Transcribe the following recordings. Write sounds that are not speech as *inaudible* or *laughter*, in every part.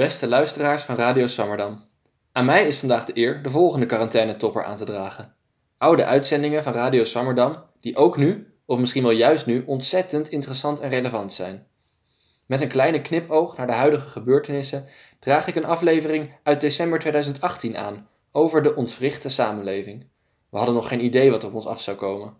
Beste luisteraars van Radio Swammerdam. Aan mij is vandaag de eer de volgende quarantaine-topper aan te dragen. Oude uitzendingen van Radio Swammerdam, die ook nu, of misschien wel juist nu, ontzettend interessant en relevant zijn. Met een kleine knipoog naar de huidige gebeurtenissen draag ik een aflevering uit december 2018 aan over de ontwrichte samenleving. We hadden nog geen idee wat op ons af zou komen.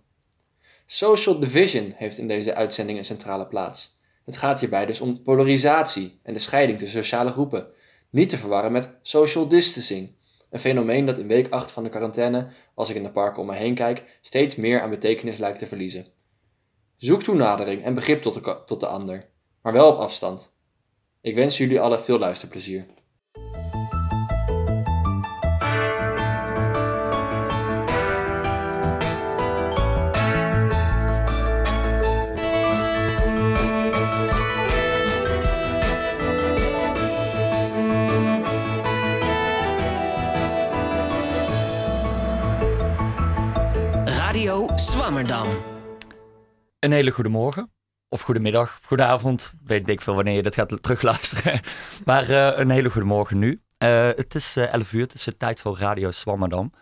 Social division heeft in deze uitzending een centrale plaats. Het gaat hierbij dus om polarisatie en de scheiding tussen sociale groepen. Niet te verwarren met social distancing, een fenomeen dat in week 8 van de quarantaine, als ik in de parken om me heen kijk, steeds meer aan betekenis lijkt te verliezen. Zoek toenadering en begrip tot de, tot de ander, maar wel op afstand. Ik wens jullie allen veel luisterplezier. Een hele goede morgen. Of goedemiddag, of goedenavond. Weet ik veel wanneer je dit gaat terugluisteren. *laughs* maar uh, een hele goede morgen nu. Uh, het is uh, 11 uur, het is de tijd voor Radio Swammerdam.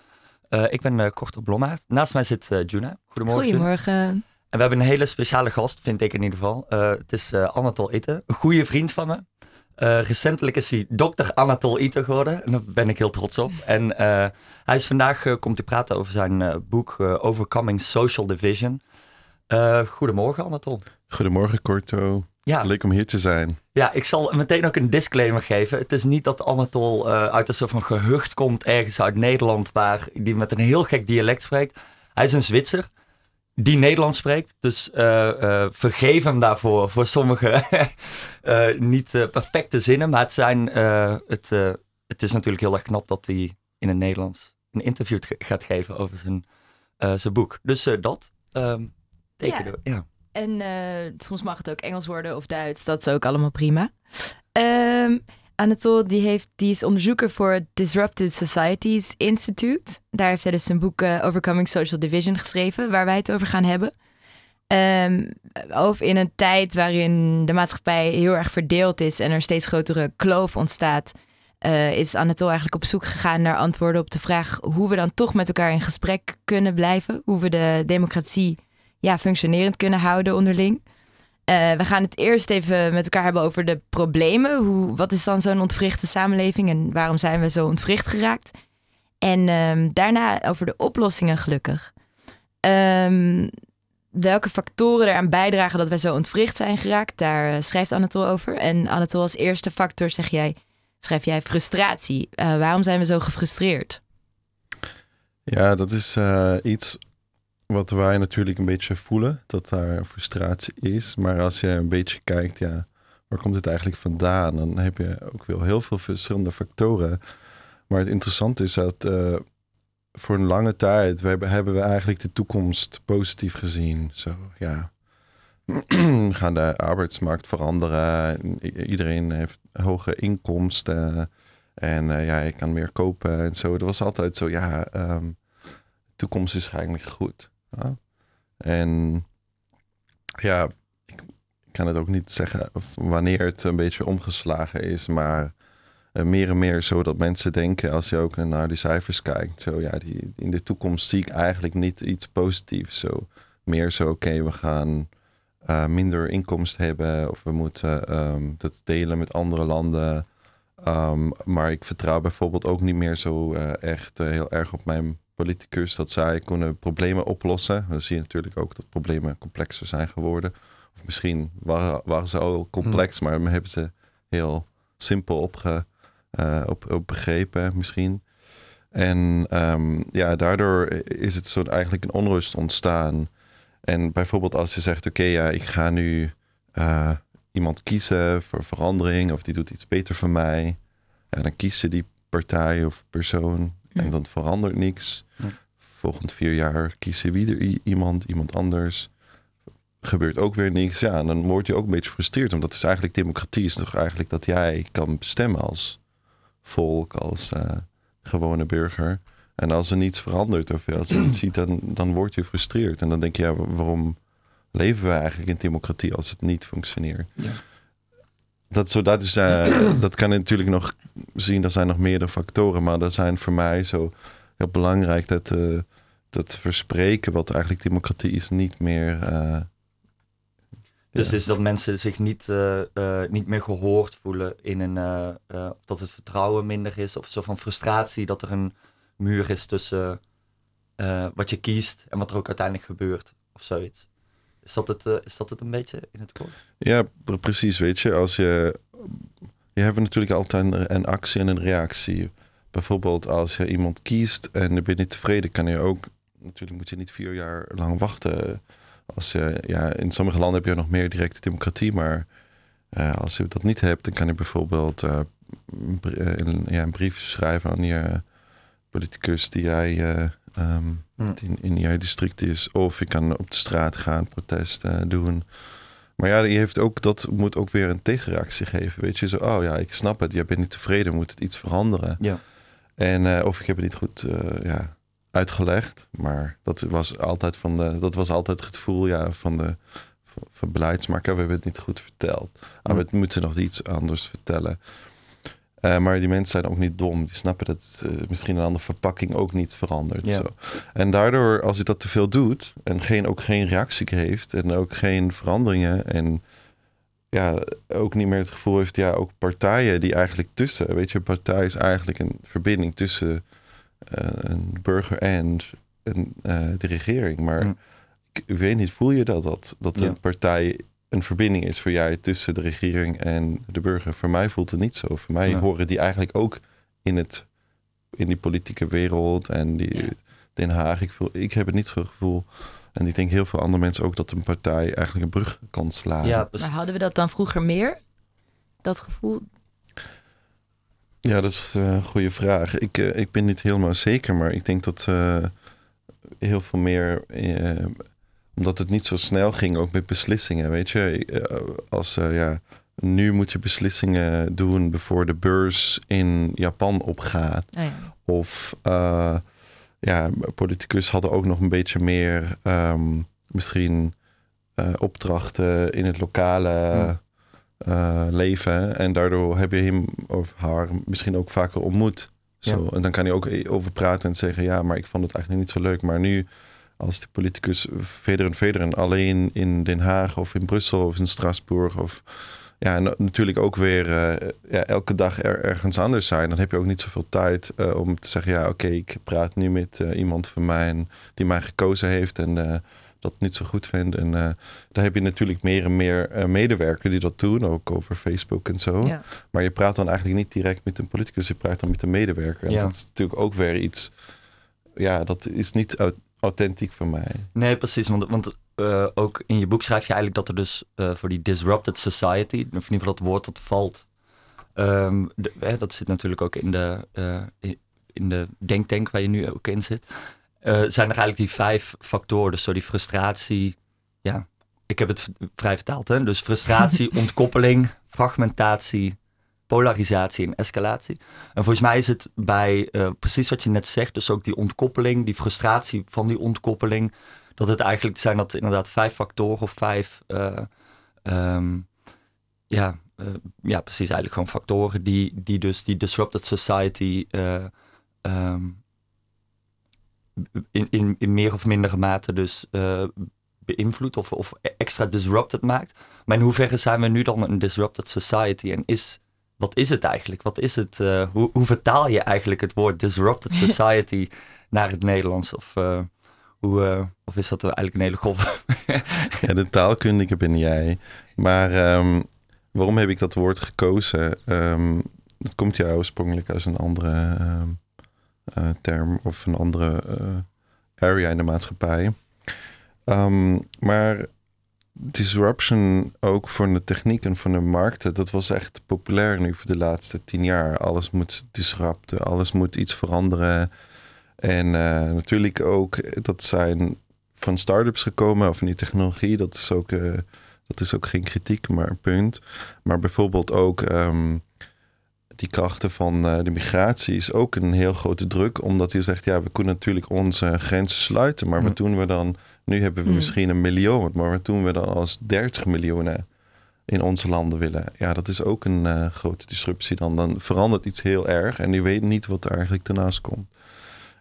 ik ben uh, Korter Blommaert. Naast mij zit Juna. Goedemorgen. Goedemorgen. En we hebben een hele speciale gast, vind ik in ieder geval. het is Anatol Itten, een goede vriend van me. Uh, recentelijk is hij dokter Anatol Ito geworden. En daar ben ik heel trots op. En uh, hij is vandaag, uh, komt hij praten over zijn boek Overcoming Social Division. goedemorgen Anatol. Goedemorgen Corto. Ja. Leuk om hier te zijn. Ja, ik zal meteen ook een disclaimer geven. Het is niet dat Anatol uit een soort van gehucht komt ergens uit Nederland... waar die met een heel gek dialect spreekt. Hij is een Zwitser die Nederlands spreekt. Dus uh, uh, vergeef hem daarvoor voor sommige uh, *laughs* niet perfecte zinnen. Maar het, zijn, het, het is natuurlijk heel erg knap dat hij in het Nederlands een interview gaat geven over zijn, zijn boek. Dus dat um, tekenen ja. ja. En soms mag het ook Engels worden of Duits. Dat is ook allemaal prima. Um, Anatol die heeft, die is onderzoeker voor het Disrupted Societies Institute. Daar heeft hij dus een boek uh, Overcoming Social Division geschreven, waar wij het over gaan hebben. Um, over in een tijd waarin de maatschappij heel erg verdeeld is en er steeds grotere kloof ontstaat, uh, is Anatol eigenlijk op zoek gegaan naar antwoorden op de vraag hoe we dan toch met elkaar in gesprek kunnen blijven. Hoe we de democratie ja, functionerend kunnen houden onderling. Uh, we gaan het eerst even met elkaar hebben over de problemen. Hoe, wat is dan zo'n ontwrichte samenleving en waarom zijn we zo ontwricht geraakt? En um, daarna over de oplossingen gelukkig. Um, welke factoren eraan bijdragen dat wij zo ontwricht zijn geraakt, daar uh, schrijft Anatol over. En Anatol als eerste factor zeg jij, schrijf jij frustratie. Uh, waarom zijn we zo gefrustreerd? Ja, dat is iets wat wij natuurlijk een beetje voelen, dat daar frustratie is. Maar als je een beetje kijkt, ja, waar komt het eigenlijk vandaan? Dan heb je ook wel heel veel verschillende factoren. Maar het interessante is dat uh, voor een lange tijd hebben, we eigenlijk de toekomst positief gezien. Zo, ja. *clears throat* gaan de arbeidsmarkt veranderen. Iedereen heeft hoge inkomsten. En uh, ja, je kan meer kopen en zo. Dat was altijd zo, ja, um, de toekomst is eigenlijk goed. En ja, ik kan het ook niet zeggen wanneer het een beetje omgeslagen is, maar uh, meer en meer zo dat mensen denken als je ook naar die cijfers kijkt. Zo ja, die, in de toekomst zie ik eigenlijk niet iets positiefs. Zo, meer zo, oké, we gaan uh, minder inkomsten hebben of we moeten um, dat delen met andere landen. Um, maar ik vertrouw bijvoorbeeld ook niet meer zo uh, echt heel erg op mijn politicus dat zij kunnen problemen oplossen. Dan zie je natuurlijk ook dat problemen complexer zijn geworden. Of misschien waren, waren ze al complex, hmm. maar hebben ze heel simpel opge, uh, op, op begrepen misschien. En um, ja, daardoor is het soort eigenlijk een onrust ontstaan. En bijvoorbeeld als je zegt, oké, okay, ja, ik ga nu uh, iemand kiezen voor verandering of die doet iets beter voor mij. En dan kiezen die partij of persoon en dan verandert niks. Volgend vier jaar kiezen weer iemand, iemand anders. Gebeurt ook weer niks. Ja, en dan word je ook een beetje gefrustreerd. Want dat is eigenlijk democratie. Is toch eigenlijk dat jij kan bestemmen als volk, als uh, gewone burger. En als er niets verandert of als je iets ziet, dan, dan word je gefrustreerd. En dan denk je, ja, waarom leven we eigenlijk in democratie als het niet functioneert? Ja. Dat, zo, dat, is, eh, *clears throat* dat kan je natuurlijk nog zien. Er zijn nog meerdere factoren. Maar dat zijn voor mij zo heel belangrijk dat, eh, dat verspreken wat eigenlijk democratie is niet meer... eh, Dus Ja. is dat mensen zich niet, eh, eh, niet meer gehoord voelen in een, eh, eh, dat het vertrouwen minder is of zo van frustratie dat er een muur is tussen eh, wat je kiest en wat er ook uiteindelijk gebeurt of zoiets. Is dat het, eh, is dat het een beetje in het kort? Ja, pre- precies. Weet je, als je. Je hebt natuurlijk altijd een, actie en een reactie. Bijvoorbeeld als je iemand kiest en je bent niet tevreden, kan je ook. Natuurlijk moet je niet vier jaar lang wachten. Als je, ja, in sommige landen heb je nog meer directe democratie, maar eh, als je dat niet hebt, dan kan je bijvoorbeeld eh, ja, een brief schrijven aan je politicus die jij eh, ehm, Hm. die in, in jouw district is. Of je kan op de straat gaan, protesten doen. Maar ja, je heeft ook, dat moet ook weer een tegenreactie geven. Weet je, zo, oh ja, ik snap het, jij bent niet tevreden, moet het iets veranderen. Ja. En, eh, of ik heb het niet goed eh, ja, uitgelegd. Maar dat was altijd, van de, dat was altijd het gevoel ja, van de van, van beleidsmaker. We hebben het niet goed verteld. Ah, we moeten nog iets anders vertellen. Eh, maar die mensen zijn ook niet dom. Die snappen dat eh, misschien een andere verpakking ook niet verandert. Ja. Zo. En daardoor, als je dat te veel doet en geen, ook geen reactie heeft en ook geen veranderingen en ja, ook niet meer het gevoel heeft, ja, ook partijen die eigenlijk tussen, weet je, een partij is eigenlijk een verbinding tussen eh, een burger en eh, de regering. Maar ik, ik weet niet, voel je dat, dat, dat Ja. een partij een verbinding is voor jij tussen de regering en de burger? Voor mij voelt het niet zo. Voor mij horen die eigenlijk ook in, het, in die politieke wereld en die Ja. Den Haag. Ik, voel, ik heb het niet zo'n gevoel. En ik denk heel veel andere mensen ook dat een partij eigenlijk een brug kan slaan. Ja, Maar hadden we dat dan vroeger meer? Dat gevoel? Ja, dat is eh, een goede vraag. Ik, eh, ik ben niet helemaal zeker, maar ik denk dat eh, heel veel meer, omdat het niet zo snel ging, ook met beslissingen, weet je. Eh, als, eh, ja, nu moet je beslissingen doen voor de beurs in Japan opgaat. Oh ja. Of uh, ja, politicus hadden ook nog een beetje meer um, misschien uh, opdrachten in het lokale leven. En daardoor heb je hem of haar misschien ook vaker ontmoet. Zo. Ja. En dan kan hij ook over praten en zeggen: Ja, maar ik vond het eigenlijk niet zo leuk. Maar nu, als die politicus verder en verder en alleen in Den Haag of in Brussel of in Straatsburg of ja, natuurlijk ook weer uh, ja, elke dag er, ergens anders zijn. Dan heb je ook niet zoveel tijd uh, om te zeggen: ja, oké, okay, ik praat nu met uh, iemand van mij en, die mij gekozen heeft en dat niet zo goed vindt. En daar heb je natuurlijk meer en meer medewerkers die dat doen, ook over Facebook en zo. Ja. Maar je praat dan eigenlijk niet direct met een politicus, je praat dan met een medewerker. En Ja. dat is natuurlijk ook weer iets, ja, dat is niet authentiek voor mij. Nee, precies. Want, want uh, ook in je boek schrijf je eigenlijk dat er dus uh, voor die disrupted society, of in ieder geval dat woord dat valt, um, de, hè, dat zit natuurlijk ook in de, uh, in de denktank waar je nu ook in zit, zijn er eigenlijk die vijf factoren. Dus zo die frustratie, ja, ik heb het vrij vertaald, hè? dus frustratie, *laughs* ontkoppeling, fragmentatie, polarisatie en escalatie. En volgens mij is het bij uh, precies wat je net zegt, dus ook die ontkoppeling, die frustratie van die ontkoppeling, dat het eigenlijk zijn dat inderdaad vijf factoren of vijf, uh, um, ja, uh, ja, precies eigenlijk gewoon factoren die, die dus die disrupted society um, in, in, in meer of mindere mate dus beïnvloedt of, of extra disrupted maakt. Maar in hoeverre zijn we nu dan een disrupted society en is wat is het eigenlijk? Wat is het? Uh, hoe, hoe, vertaal je eigenlijk het woord disrupted *laughs* society naar het Nederlands? Of, uh, hoe, uh, of is dat eigenlijk een hele golf? *laughs* ja, de taalkundige ben jij. Maar um, waarom heb ik dat woord gekozen? Um, dat komt ja oorspronkelijk uit een andere uh, term of een andere area in de maatschappij. Um, maar disruption ook voor de techniek en voor de markten, dat was echt populair nu voor de laatste tien jaar. Alles moet disrupten, alles moet iets veranderen. En uh, natuurlijk ook, dat zijn van start-ups gekomen of van die technologie. Dat is ook, uh, dat is ook geen kritiek, maar een punt. Maar bijvoorbeeld ook um, die krachten van uh, de migratie is ook een heel grote druk. Omdat je zegt, ja, we kunnen natuurlijk onze grenzen sluiten. Maar wat doen we dan? Nu hebben we Hmm. misschien een miljoen, maar wat doen we dan als 30 miljoen? in onze landen willen. Ja, dat is ook een eh, grote disruptie dan. Dan verandert iets heel erg en die weten niet wat er eigenlijk daarnaast komt.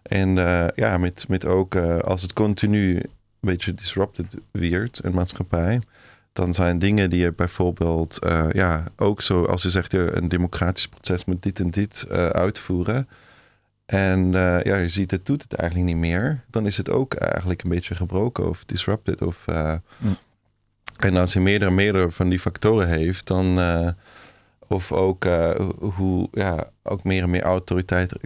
En eh, ja, met, met ook eh, als het continu een beetje disrupted wordt, een maatschappij, dan zijn dingen die je bijvoorbeeld, ja, ook zo als je zegt, een democratisch proces moet dit en dit uitvoeren. En eh, ja, je ziet, het doet het eigenlijk niet meer. Dan is het ook eigenlijk een beetje gebroken of disrupted. Of, eh, Mm. En als je meerdere, meerdere van die factoren heeft, dan. eh, of ook hoe ja, ook meer en meer autoriteiten,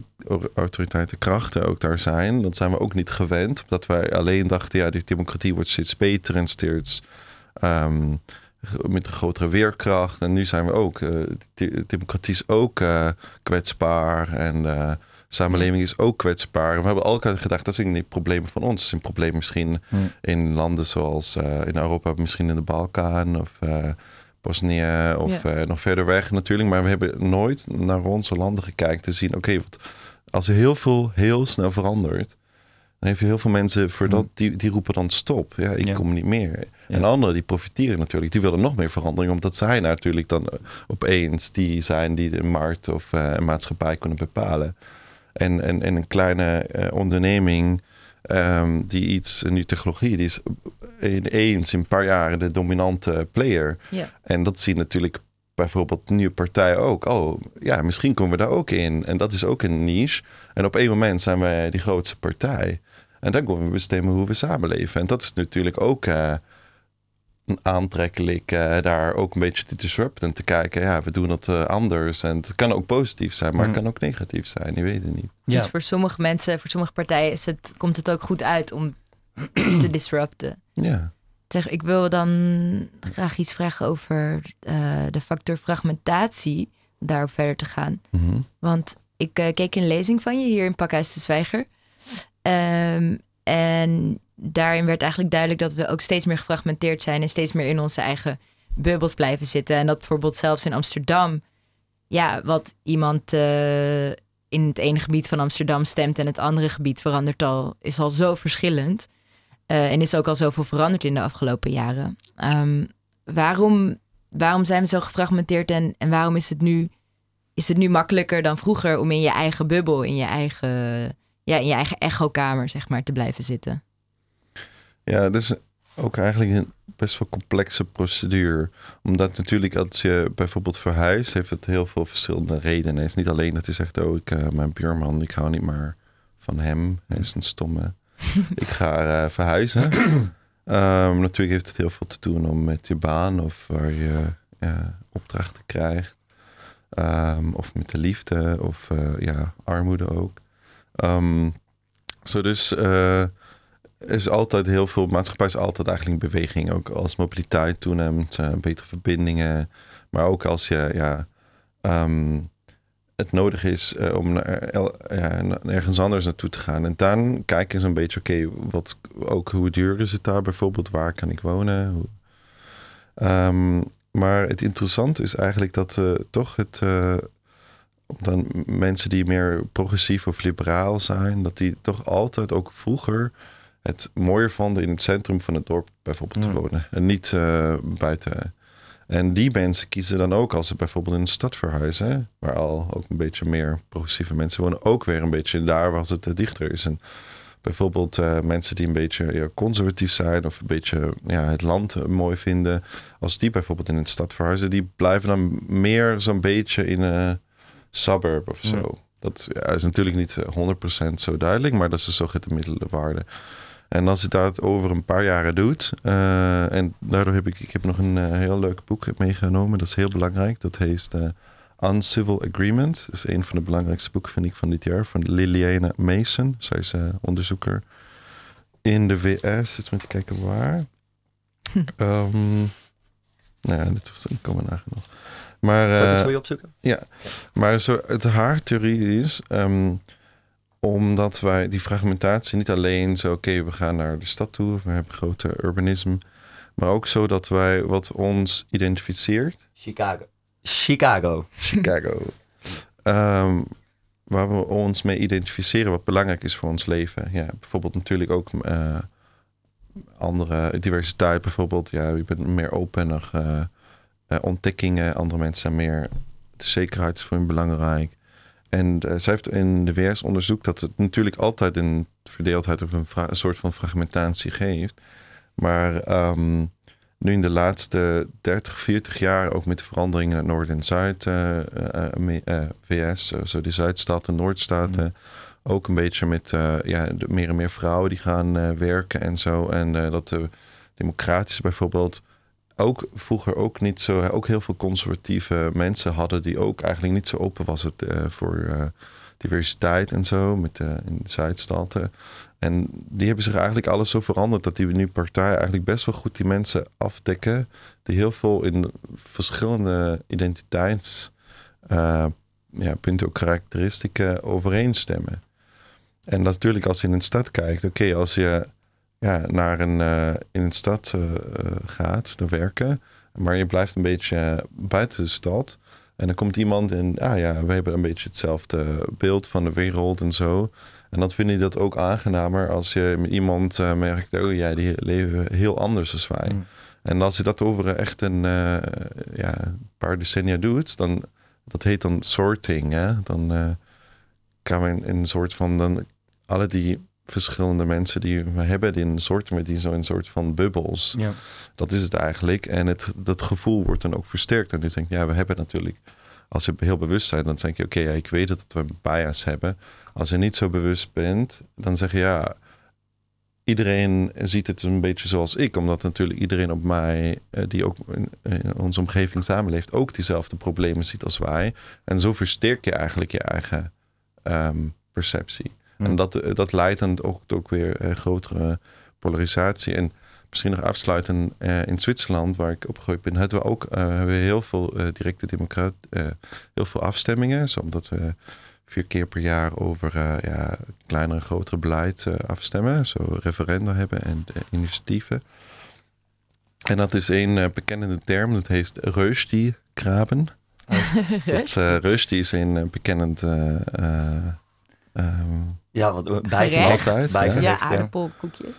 autoriteiten krachten ook daar zijn. Dat zijn we ook niet gewend. Omdat wij alleen dachten, ja, die democratie wordt steeds beter en steeds ehm, met een grotere weerkracht. En nu zijn we ook, de democratie is ook kwetsbaar en de samenleving is ook kwetsbaar. We hebben altijd gedacht, dat zijn niet problemen van ons. Dat is een probleem misschien Hmm. in landen zoals eh, in Europa, misschien in de Balkan of eh, Bosnië of eh, nog verder weg natuurlijk. Maar we hebben nooit naar onze landen gekeken te zien, oké, wat als er heel veel heel snel verandert, dan heeft je heel veel mensen voor dat, die, die roepen dan stop. Ja, ik Ja. kom niet meer. Ja. En anderen die profiteren natuurlijk, die willen nog meer verandering, omdat zij natuurlijk dan opeens die zijn die de markt of een maatschappij kunnen bepalen. En, en, en een kleine eh, onderneming ehm, die iets, een nieuwe technologie, die is ineens in een paar jaar de dominante player. Ja. En dat zien natuurlijk bijvoorbeeld nieuwe partijen ook. Oh, ja, misschien komen we daar ook in. En dat is ook een niche. En op één moment zijn wij die grootste partij. En dan kunnen we bestemmen hoe we samenleven. En dat is natuurlijk ook eh, aantrekkelijk eh, daar ook een beetje te disrupten. En te kijken, ja, we doen dat eh, anders. En het kan ook positief zijn, maar het Mhm. kan ook negatief zijn. Je weet het niet. Ja. Dus voor sommige mensen, voor sommige partijen is het, komt het ook goed uit om *clears throat* te disrupten. Ja. Zeg, ik wil dan graag iets vragen over eh, de factor fragmentatie, om daarop verder te gaan. Mhm. Want ik eh, keek een lezing van je hier in Pakhuis de Zwijger. Ehm, en daarin werd eigenlijk duidelijk dat we ook steeds meer gefragmenteerd zijn en steeds meer in onze eigen bubbels blijven zitten. En dat bijvoorbeeld zelfs in Amsterdam, ja, wat iemand eh, in het ene gebied van Amsterdam stemt en het andere gebied verandert al, is al zo verschillend. Eh, en is ook al zoveel veranderd in de afgelopen jaren. Ehm, waarom, waarom zijn we zo gefragmenteerd en, en waarom is het nu is het nu makkelijker dan vroeger om in je eigen bubbel, in je eigen, ja, in je eigen echokamer, zeg maar, te blijven zitten. Ja, dat is ook eigenlijk een best wel complexe procedure. Omdat natuurlijk als je bijvoorbeeld verhuist, heeft het heel veel verschillende redenen. Het is niet alleen dat je zegt, oh, ik, eh, mijn buurman, ik hou niet meer van hem. Hij is een stomme. *laughs* ik ga eh, verhuizen. *clears throat* Ehm, natuurlijk heeft het heel veel te doen om met je baan of waar je opdrachten krijgt. Ehm, of met de liefde of eh, ja, armoede ook. Ehm, zo dus er is altijd heel veel, maatschappij is altijd eigenlijk in beweging. Ook als mobiliteit toeneemt, eh, betere verbindingen. Maar ook als je ja, ehm, het nodig is eh, om naar, ergens anders naartoe te gaan. En dan kijk eens een beetje, oké, wat ook hoe duur is het daar bijvoorbeeld? Waar kan ik wonen? Hoe, Ehm, maar het interessante is eigenlijk dat eh, toch het dan mensen die meer progressief of liberaal zijn, dat die toch altijd ook vroeger het mooier vonden in het centrum van het dorp bijvoorbeeld te wonen. En niet eh, buiten. En die mensen kiezen dan ook als ze bijvoorbeeld in een stad verhuizen, waar al ook een beetje meer progressieve mensen wonen, ook weer een beetje daar waar het eh, dichter is. En bijvoorbeeld eh, mensen die een beetje ja, conservatief zijn of een beetje ja, het land mooi vinden, als die bijvoorbeeld in een stad verhuizen, die blijven dan meer zo'n beetje in een suburb of zo. Dat is natuurlijk niet eh, 100% zo duidelijk, maar dat is zo de gemiddelde waarde. En als je dat over een paar jaren doet, eh, en daardoor heb ik, ik heb nog een eh, heel leuk boek meegenomen, dat is heel belangrijk. Dat heet eh, Uncivil Agreement. Dat is een van de belangrijkste boeken, vind ik, van dit jaar, van Liliana Mason. Zij is eh, onderzoeker in de VS. Eens moet kijken waar. Ehm nou ja, dit was, ik kom er nog. Maar, Zal ik het eh, voor je opzoeken? maar zo, het haar theorie is, ehm, omdat wij die fragmentatie niet alleen zo, oké, we gaan naar de stad toe, we hebben grote urbanisme, maar ook zo dat wij wat ons identificeert, Chicago. Chicago. Chicago, *laughs* ehm, waar we ons mee identificeren, wat belangrijk is voor ons leven. Ja, bijvoorbeeld natuurlijk ook eh, andere diversiteit, bijvoorbeeld, ja, je bent meer open, nog, eh, eh, ontdekkingen. Andere mensen zijn meer, de zekerheid is voor hen belangrijk. En uh, zij heeft in de VS onderzoekt dat het natuurlijk altijd een verdeeldheid of een, een soort van fragmentatie geeft. Maar um, nu in de laatste 30, 40 jaar, ook met de veranderingen in Noord- en Zuid-VS, uh, uh, zo de Zuidstaten, Noordstaten. Mm. Ook een beetje met ja, meer en meer vrouwen die gaan werken en zo. En dat de democratische bijvoorbeeld ook vroeger ook niet zo, ook heel veel conservatieve mensen hadden die ook eigenlijk niet zo open was het uh, voor uh, diversiteit en zo met uh, in de Zuidstaten. En die hebben zich eigenlijk alles zo veranderd dat die nu partijen eigenlijk best wel goed die mensen afdekken die heel veel in verschillende identiteits ja, punten ook karakteristieken overeenstemmen. En natuurlijk als je in een stad kijkt, oké, als je ja, naar een, uh, in een stad uh, gaat, te werken. Maar je blijft een beetje buiten de stad. En dan komt iemand en, ah ja, we hebben een beetje hetzelfde beeld van de wereld en zo. En dan vind je dat ook aangenamer als je iemand uh, merkt, oh ja, die leven heel anders dan wij. Mm. En als je dat over echt een ja, paar decennia doet, dan, dat heet dan sorting. Hè? Dan kan we in een soort van, dan alle die verschillende mensen die we hebben in soorten, die zo een soort van bubbels. Ja. Dat is het eigenlijk. En het, dat gevoel wordt dan ook versterkt. En dus denk ja, we hebben natuurlijk, als je heel bewust bent, dan denk je, oké, okay, ja, ik weet dat we een bias hebben. Als je niet zo bewust bent, dan zeg je, ja, iedereen ziet het een beetje zoals ik, omdat natuurlijk iedereen op mij, die ook in onze omgeving samenleeft, ook diezelfde problemen ziet als wij. En zo versterk je eigenlijk je eigen um, perceptie. En dat, dat leidt dan ook, ook weer uh, grotere polarisatie. En misschien nog afsluiten, uh, in Zwitserland, waar ik opgegroeid ben, hadden we ook uh, hebben we heel veel directe democraat, heel veel afstemmingen. Zo omdat we vier keer per jaar over ja, kleinere en grotere beleid afstemmen. Zo referenda hebben en initiatieven. En dat is een bekende term, dat heet Reusti-graben. *laughs* dat, Reusti is een bekend Um, ja, wat bijgerecht. bijgerecht ja, aardappelkoekjes.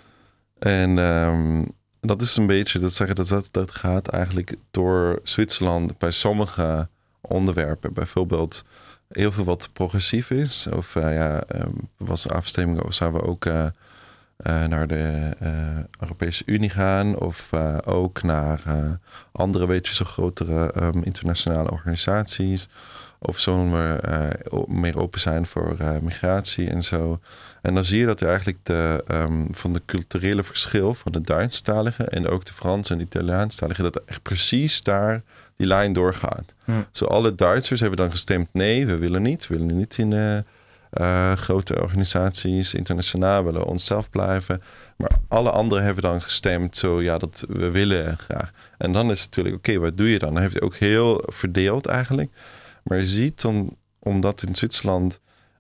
En um, dat is een beetje, dat zeggen dat, dat dat gaat eigenlijk door Zwitserland bij sommige onderwerpen. Bijvoorbeeld heel veel wat progressief is. Of uh, ja, um, was afstemming of zouden we ook uh, uh, naar de Europese Unie gaan. Of ook naar andere, weet je, zo grotere internationale organisaties. Of zullen we uh, meer open zijn voor uh, migratie en zo. En dan zie je dat er eigenlijk de, um, van de culturele verschil van de Duitsstaligen en ook de Frans en de Italiaanstaligen, dat er echt precies daar die lijn doorgaat. Hm. Zo alle Duitsers hebben dan gestemd nee, we willen niet. We willen niet in uh, grote organisaties, internationaal, willen onszelf blijven. Maar alle anderen hebben dan gestemd zo, ja, dat we willen graag. En dan is het natuurlijk, oké, okay, wat doe je dan? Dan heeft hij ook heel verdeeld eigenlijk. Maar je ziet dan, omdat in Zwitserland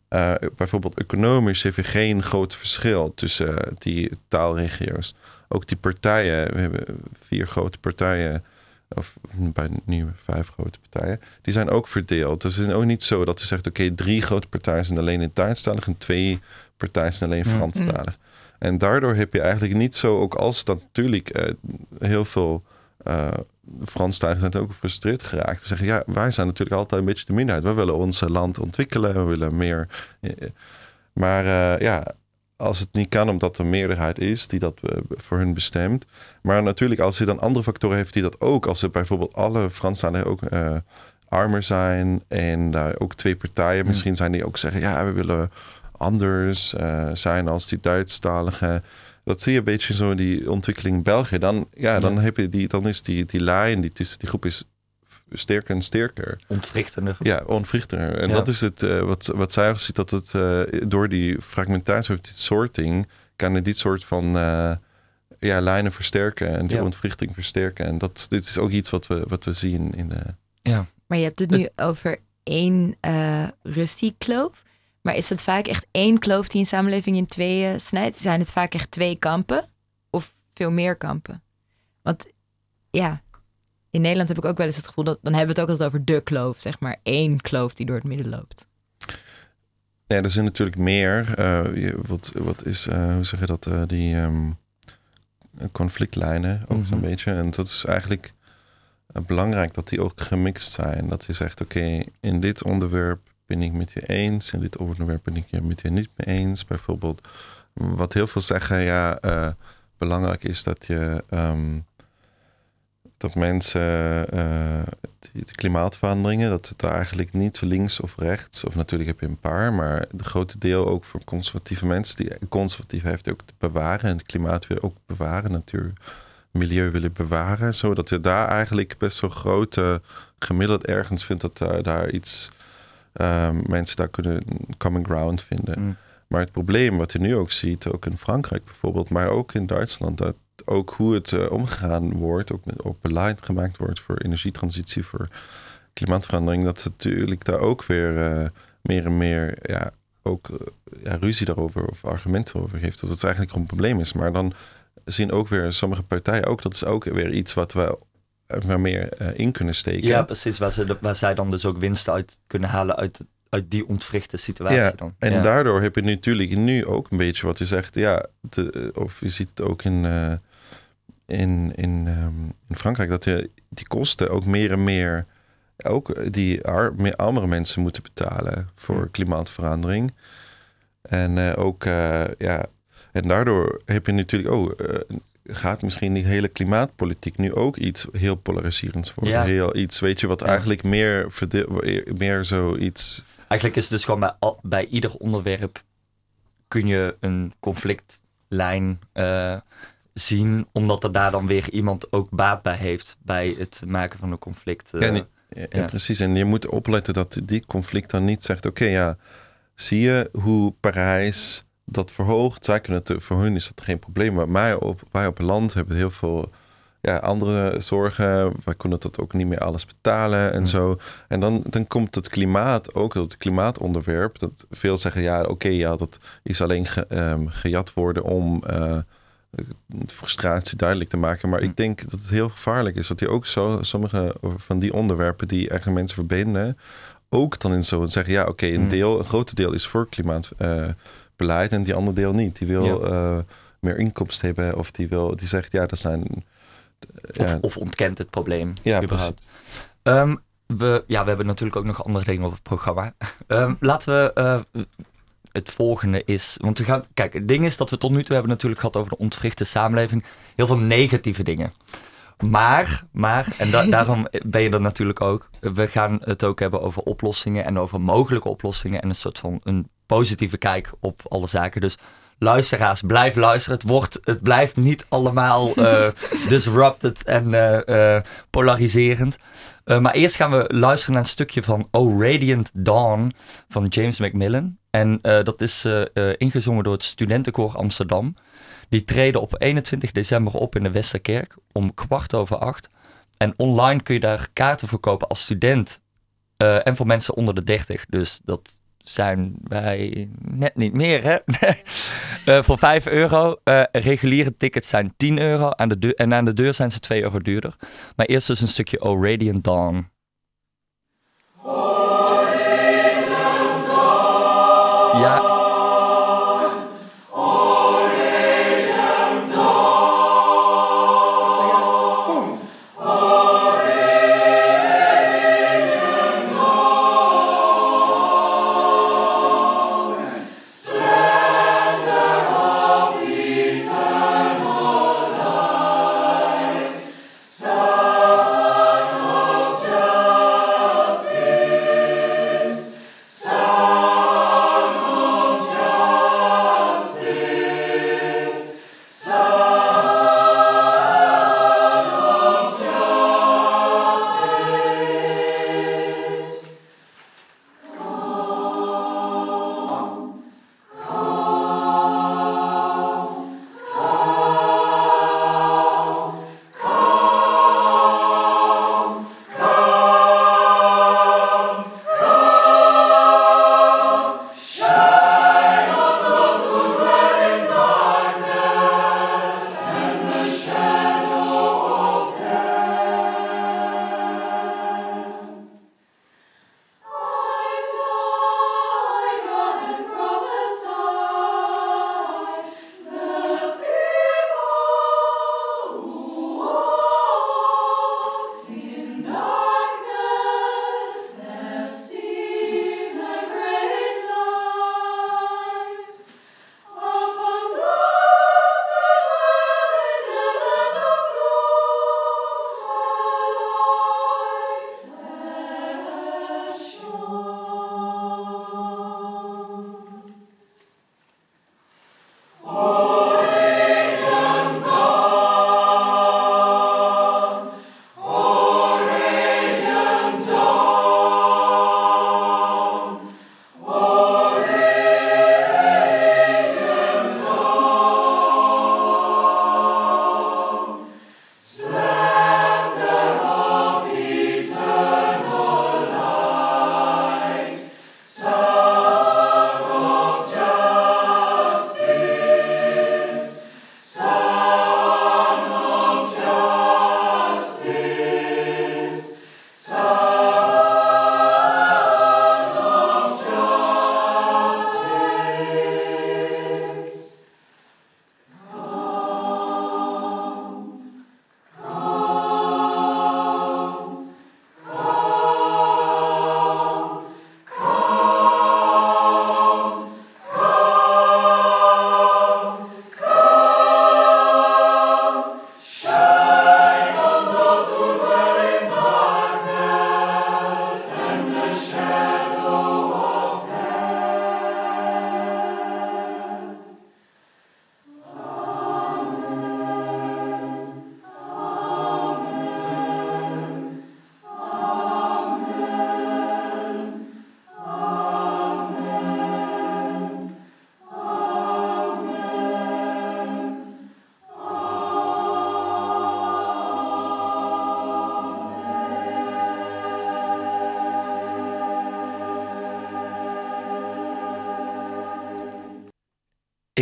uh, bijvoorbeeld economisch heeft er geen groot verschil tussen uh, die taalregio's. Ook die partijen, we hebben vier grote partijen, of bij nu vijf grote partijen, die zijn ook verdeeld. Dus het is ook niet zo dat ze zegt, oké, okay, drie grote partijen zijn alleen in Duitsstalig en twee partijen zijn alleen Franstalig. Mm. En daardoor heb je eigenlijk niet zo, ook als dat natuurlijk uh, heel veel uh, Franstaligen zijn ook gefrustreerd geraakt. Ze zeggen, ja, wij zijn natuurlijk altijd een beetje de minderheid. We willen ons land ontwikkelen, we willen meer. Eh, maar uh, ja, als het niet kan omdat er meerderheid is die dat uh, voor hun bestemt. Maar natuurlijk, als je dan andere factoren heeft die dat ook. Als er bijvoorbeeld alle Franstaligen ook uh, armer zijn en daar ook twee partijen hmm. misschien zijn die ook zeggen, ja, we willen anders zijn als die Duitsstaligen dat zie je een beetje zo die ontwikkeling in België. Dan, ja, dan, Heb je die, dan is die, die lijn die tussen die groep is sterker en sterker. Ontwrichtender. Ja, ontwrichtender. En dat is het uh, wat, wat zij ook ziet, dat het uh, door die fragmentatie of die sorting, kan het dit soort van uh, ja, lijnen versterken en die ja. ontwrichting versterken. En dat dit is ook iets wat we, wat we zien in de... Ja. Maar je hebt het nu over één uh, kloof maar is het vaak echt één kloof die een samenleving in tweeën snijdt? Zijn het vaak echt twee kampen? Of veel meer kampen? Want ja, in Nederland heb ik ook wel eens het gevoel dat dan hebben we het ook altijd over de kloof, zeg maar één kloof die door het midden loopt. Ja, er zijn natuurlijk meer. Uh, wat, wat is, uh, hoe zeg je dat, uh, die um, conflictlijnen ook -hmm. zo'n beetje. En dat is eigenlijk eh, belangrijk dat die ook gemixt zijn. Dat je zegt, oké, in dit onderwerp ben ik met je eens, in dit onderwerp ben ik het met je niet mee eens. Bijvoorbeeld, wat heel veel zeggen, ja, uh, belangrijk is dat je ehm, dat mensen de klimaatveranderingen, dat het eigenlijk niet links of rechts, of natuurlijk heb je een paar, maar de grote deel ook voor conservatieve mensen, die conservatief heeft ook te bewaren en het klimaat wil ook bewaren, natuur, milieu willen bewaren, zodat je daar eigenlijk best wel grote gemiddeld ergens vindt dat uh, daar iets um, mensen daar kunnen common ground vinden. Mm. Maar het probleem wat je nu ook ziet, ook in Frankrijk bijvoorbeeld, maar ook in Duitsland, dat ook hoe het uh, omgegaan wordt, ook, met, ook beleid gemaakt wordt voor energietransitie, voor klimaatverandering, dat natuurlijk daar ook weer uh, meer en meer ja, ook uh, ja, ruzie daarover of argumenten over heeft. Dat het eigenlijk een probleem is. Maar dan zien ook weer sommige partijen ook, dat is ook weer iets wat we er meer in kunnen steken. Ja, precies. Waar, ze, waar zij dan dus ook winst uit kunnen halen uit uit die ontwrichte situatie ja, dan. En daardoor heb je natuurlijk nu ook een beetje wat je zegt, ja, de, of je ziet het ook in, uh, in, in, um, in Frankrijk, dat je die kosten ook meer en meer, ook die ar, meer armere mensen moeten betalen voor klimaatverandering. En uh, ook, uh, ja, en daardoor heb je natuurlijk, oh, gaat misschien die hele klimaatpolitiek nu ook iets heel polariserends worden. Ja. Heel iets, weet je, wat ja. eigenlijk meer, meer zoiets Eigenlijk is het dus gewoon bij, bij ieder onderwerp kun je een conflictlijn uh, zien, omdat er daar dan weer iemand ook baat bij heeft bij het maken van een conflict. Uh, ja, ja, ja, precies. En je moet opletten dat die conflict dan niet zegt: oké, okay, ja, zie je hoe Parijs dat verhoogt? Zij kunnen het, voor hun is dat geen probleem. Maar wij op, wij op land hebben heel veel ja, andere zorgen. Wij kunnen dat ook niet meer alles betalen en zo. En dan, dan komt het klimaat ook, het klimaatonderwerp. Dat veel zeggen, ja, oké, okay, ja, dat is alleen ge, um, gejat worden om uh, frustratie duidelijk te maken. Maar ik denk dat het heel gevaarlijk is dat die ook zo, sommige van die onderwerpen die eigenlijk mensen verbinden, ook dan in zo zeggen, ja, oké, okay, een deel, een groot deel is voor klimaatbeleid uh, en die andere deel niet. Die wil ja. uh, meer inkomsten hebben of die wil, die zegt, ja, dat zijn of, ja. of, ontkent het probleem. Ja, überhaupt. Um, we, ja, we hebben natuurlijk ook nog andere dingen op het programma. Um, *laughs* laten we. Uh, het volgende is. Want we gaan. Kijk, het ding is dat we tot nu toe hebben natuurlijk gehad over de ontwrichte samenleving. Heel veel negatieve dingen. Maar, maar, en da daarom ben je er natuurlijk ook. We gaan het ook hebben over oplossingen en over mogelijke oplossingen. En een soort van een positieve kijk op alle zaken. Dus luisteraars, blijf luisteren. Het, wordt, het blijft niet allemaal uh, *laughs* disrupted en uh, uh, polariserend. maar eerst gaan we luisteren naar een stukje van Oh Radiant Dawn van James Macmillan. En dat is ingezongen door het Studentenkoor Amsterdam. Die treden op 21 december op in de Westerkerk om kwart over acht. En online kun je daar kaarten verkopen als student en voor mensen onder de 30. Dus dat zijn wij net niet meer, hè? uh, *laughs* voor 5 euro. Uh, reguliere tickets zijn 10 euro. Aan de en aan de deur zijn ze 2 euro duurder. Maar eerst dus een stukje Oh Radiant Dawn.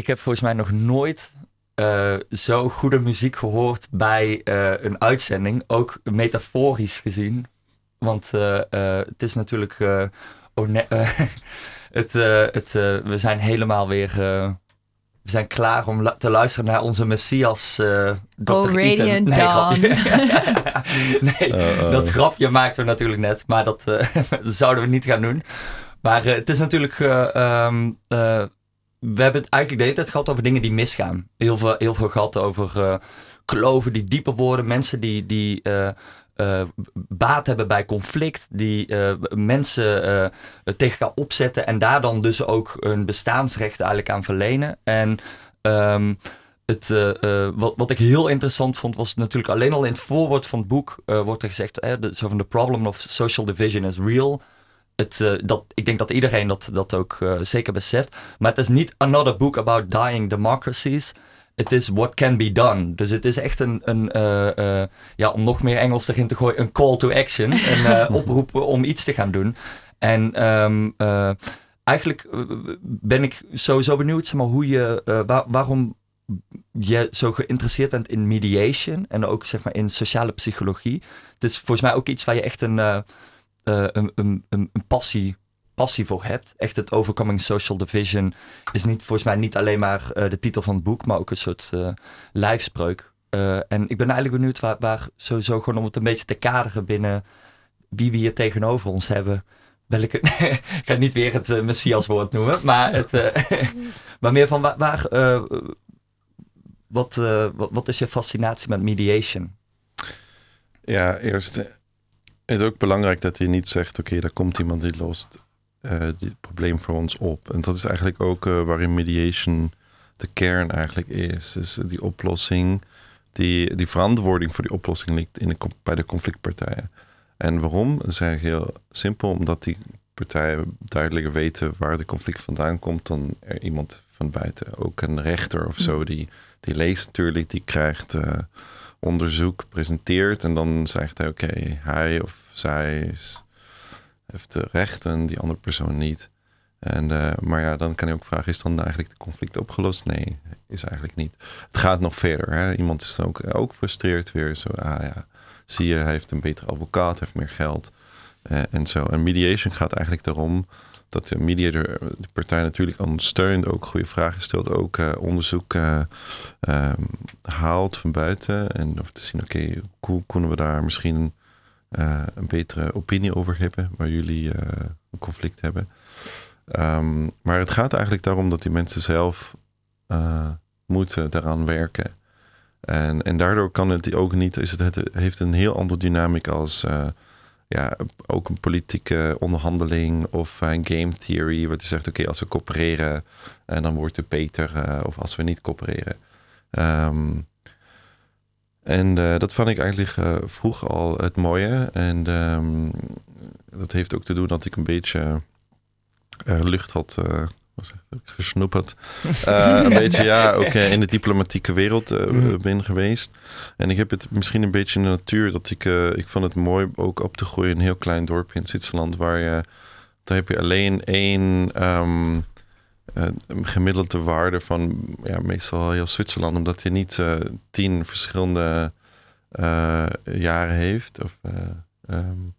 Ik heb volgens mij nog nooit eh, zo goede muziek gehoord bij eh, een uitzending. Ook metaforisch gezien. Want eh, eh, het is natuurlijk. eh, *laughs* eh, het, eh, het, we zijn helemaal weer. eh, we zijn klaar om lu- te luisteren naar onze Messias, eh Dr. Oh. Radiant Nee, Dawn. grapje. *laughs* *laughs* nee, Oh, oh. dat grapje maakten we natuurlijk net, maar dat, eh, dat zouden we niet gaan doen. Maar eh, het is natuurlijk. eh, ehm, eh, we hebben het eigenlijk de hele tijd gehad over dingen die misgaan. Heel veel, heel veel gehad over eh, kloven die dieper worden. Mensen die, die eh, eh, baat hebben bij conflict. Die eh, mensen eh, tegen elkaar opzetten. En daar dan dus ook een bestaansrecht eigenlijk aan verlenen. En ehm, het, eh, eh, wat, wat ik heel interessant vond was natuurlijk alleen al in het voorwoord van het boek eh, wordt er gezegd, eh, de, zo van the problem of social division is real. Het, eh, dat, ik denk dat iedereen dat, dat ook eh, zeker beseft. Maar het is niet another book about dying democracies. Het is what can be done. Dus het is echt een, een eh, ja, om nog meer Engels erin te gooien, een call to action. *laughs* Een oproep om iets te gaan doen. En ehm, eh, eigenlijk ben ik sowieso benieuwd zeg maar, hoe je, waar- waarom je zo geïnteresseerd bent in mediation en ook zeg maar, in sociale psychologie. Het is volgens mij ook iets waar je echt een, eh, een, een, een, een passie, passie voor hebt. Echt het Overcoming Social Division is niet, volgens mij niet alleen maar eh, de titel van het boek, maar ook een soort eh, lijfspreuk. Eh, en ik ben eigenlijk benieuwd waar, waar sowieso gewoon om het een beetje te kaderen binnen wie we hier tegenover ons hebben. Welke, *laughs* ik ga niet weer het uh, Messiaswoord noemen, maar, het, eh, *laughs* maar meer van waar, waar eh, wat, eh, wat, wat is je fascinatie met mediation? Ja, eerst eh, is het ook belangrijk dat je niet zegt: oké, daar komt iemand die lost eh dit probleem voor ons op. En dat is eigenlijk ook eh, waarin mediation de kern eigenlijk is. Dus die oplossing, die, die verantwoording voor die oplossing ligt in de, bij de conflictpartijen. En waarom? Dat is eigenlijk heel simpel, omdat die partijen duidelijker weten waar de conflict vandaan komt dan er iemand van buiten. Ook een rechter of zo, die, die leest natuurlijk, die krijgt eh, onderzoek, presenteert en dan zegt hij oké, hij of zij is, heeft de rechten, die andere persoon niet. En, eh, maar ja, dan kan je ook vragen, is dan eigenlijk de conflict opgelost? Nee, is eigenlijk niet. Het gaat nog verder. Hè? Iemand is dan ook, ook frustreerd weer. Zo, ah ja, zie je, hij heeft een betere advocaat, heeft meer geld. eh, en zo. En mediation gaat eigenlijk daarom dat de mediator de partij natuurlijk ondersteunt, ook goede vragen stelt, ook eh, onderzoek eh, ehm, haalt van buiten. En of te zien, oké, hoe kunnen we daar misschien eh, een betere opinie over hebben, waar jullie een conflict hebben. Ehm, maar het gaat eigenlijk daarom dat die mensen zelf moeten daaraan werken. En, en daardoor kan het ook niet, is het, het heeft een heel andere dynamiek als ja, ook een politieke onderhandeling of een game theory, wat je zegt, oké, als we coöpereren, en dan wordt het beter, eh, of als we niet coöpereren. Ehm, en eh, dat vond ik eigenlijk eh, vroeg al het mooie. En ehm, dat heeft ook te doen dat ik een beetje eh, lucht had uh, gesnoeperd. Uh, een *laughs* beetje, ja, ook uh, in de diplomatieke wereld uh, ben geweest. En ik heb het misschien een beetje in de natuur dat ik, ik vond het mooi ook op te groeien in een heel klein dorpje in Zwitserland, waar je, daar heb je alleen één um, gemiddelde waarde van, ja, meestal heel Zwitserland, omdat je niet tien verschillende jaren heeft. Of, um,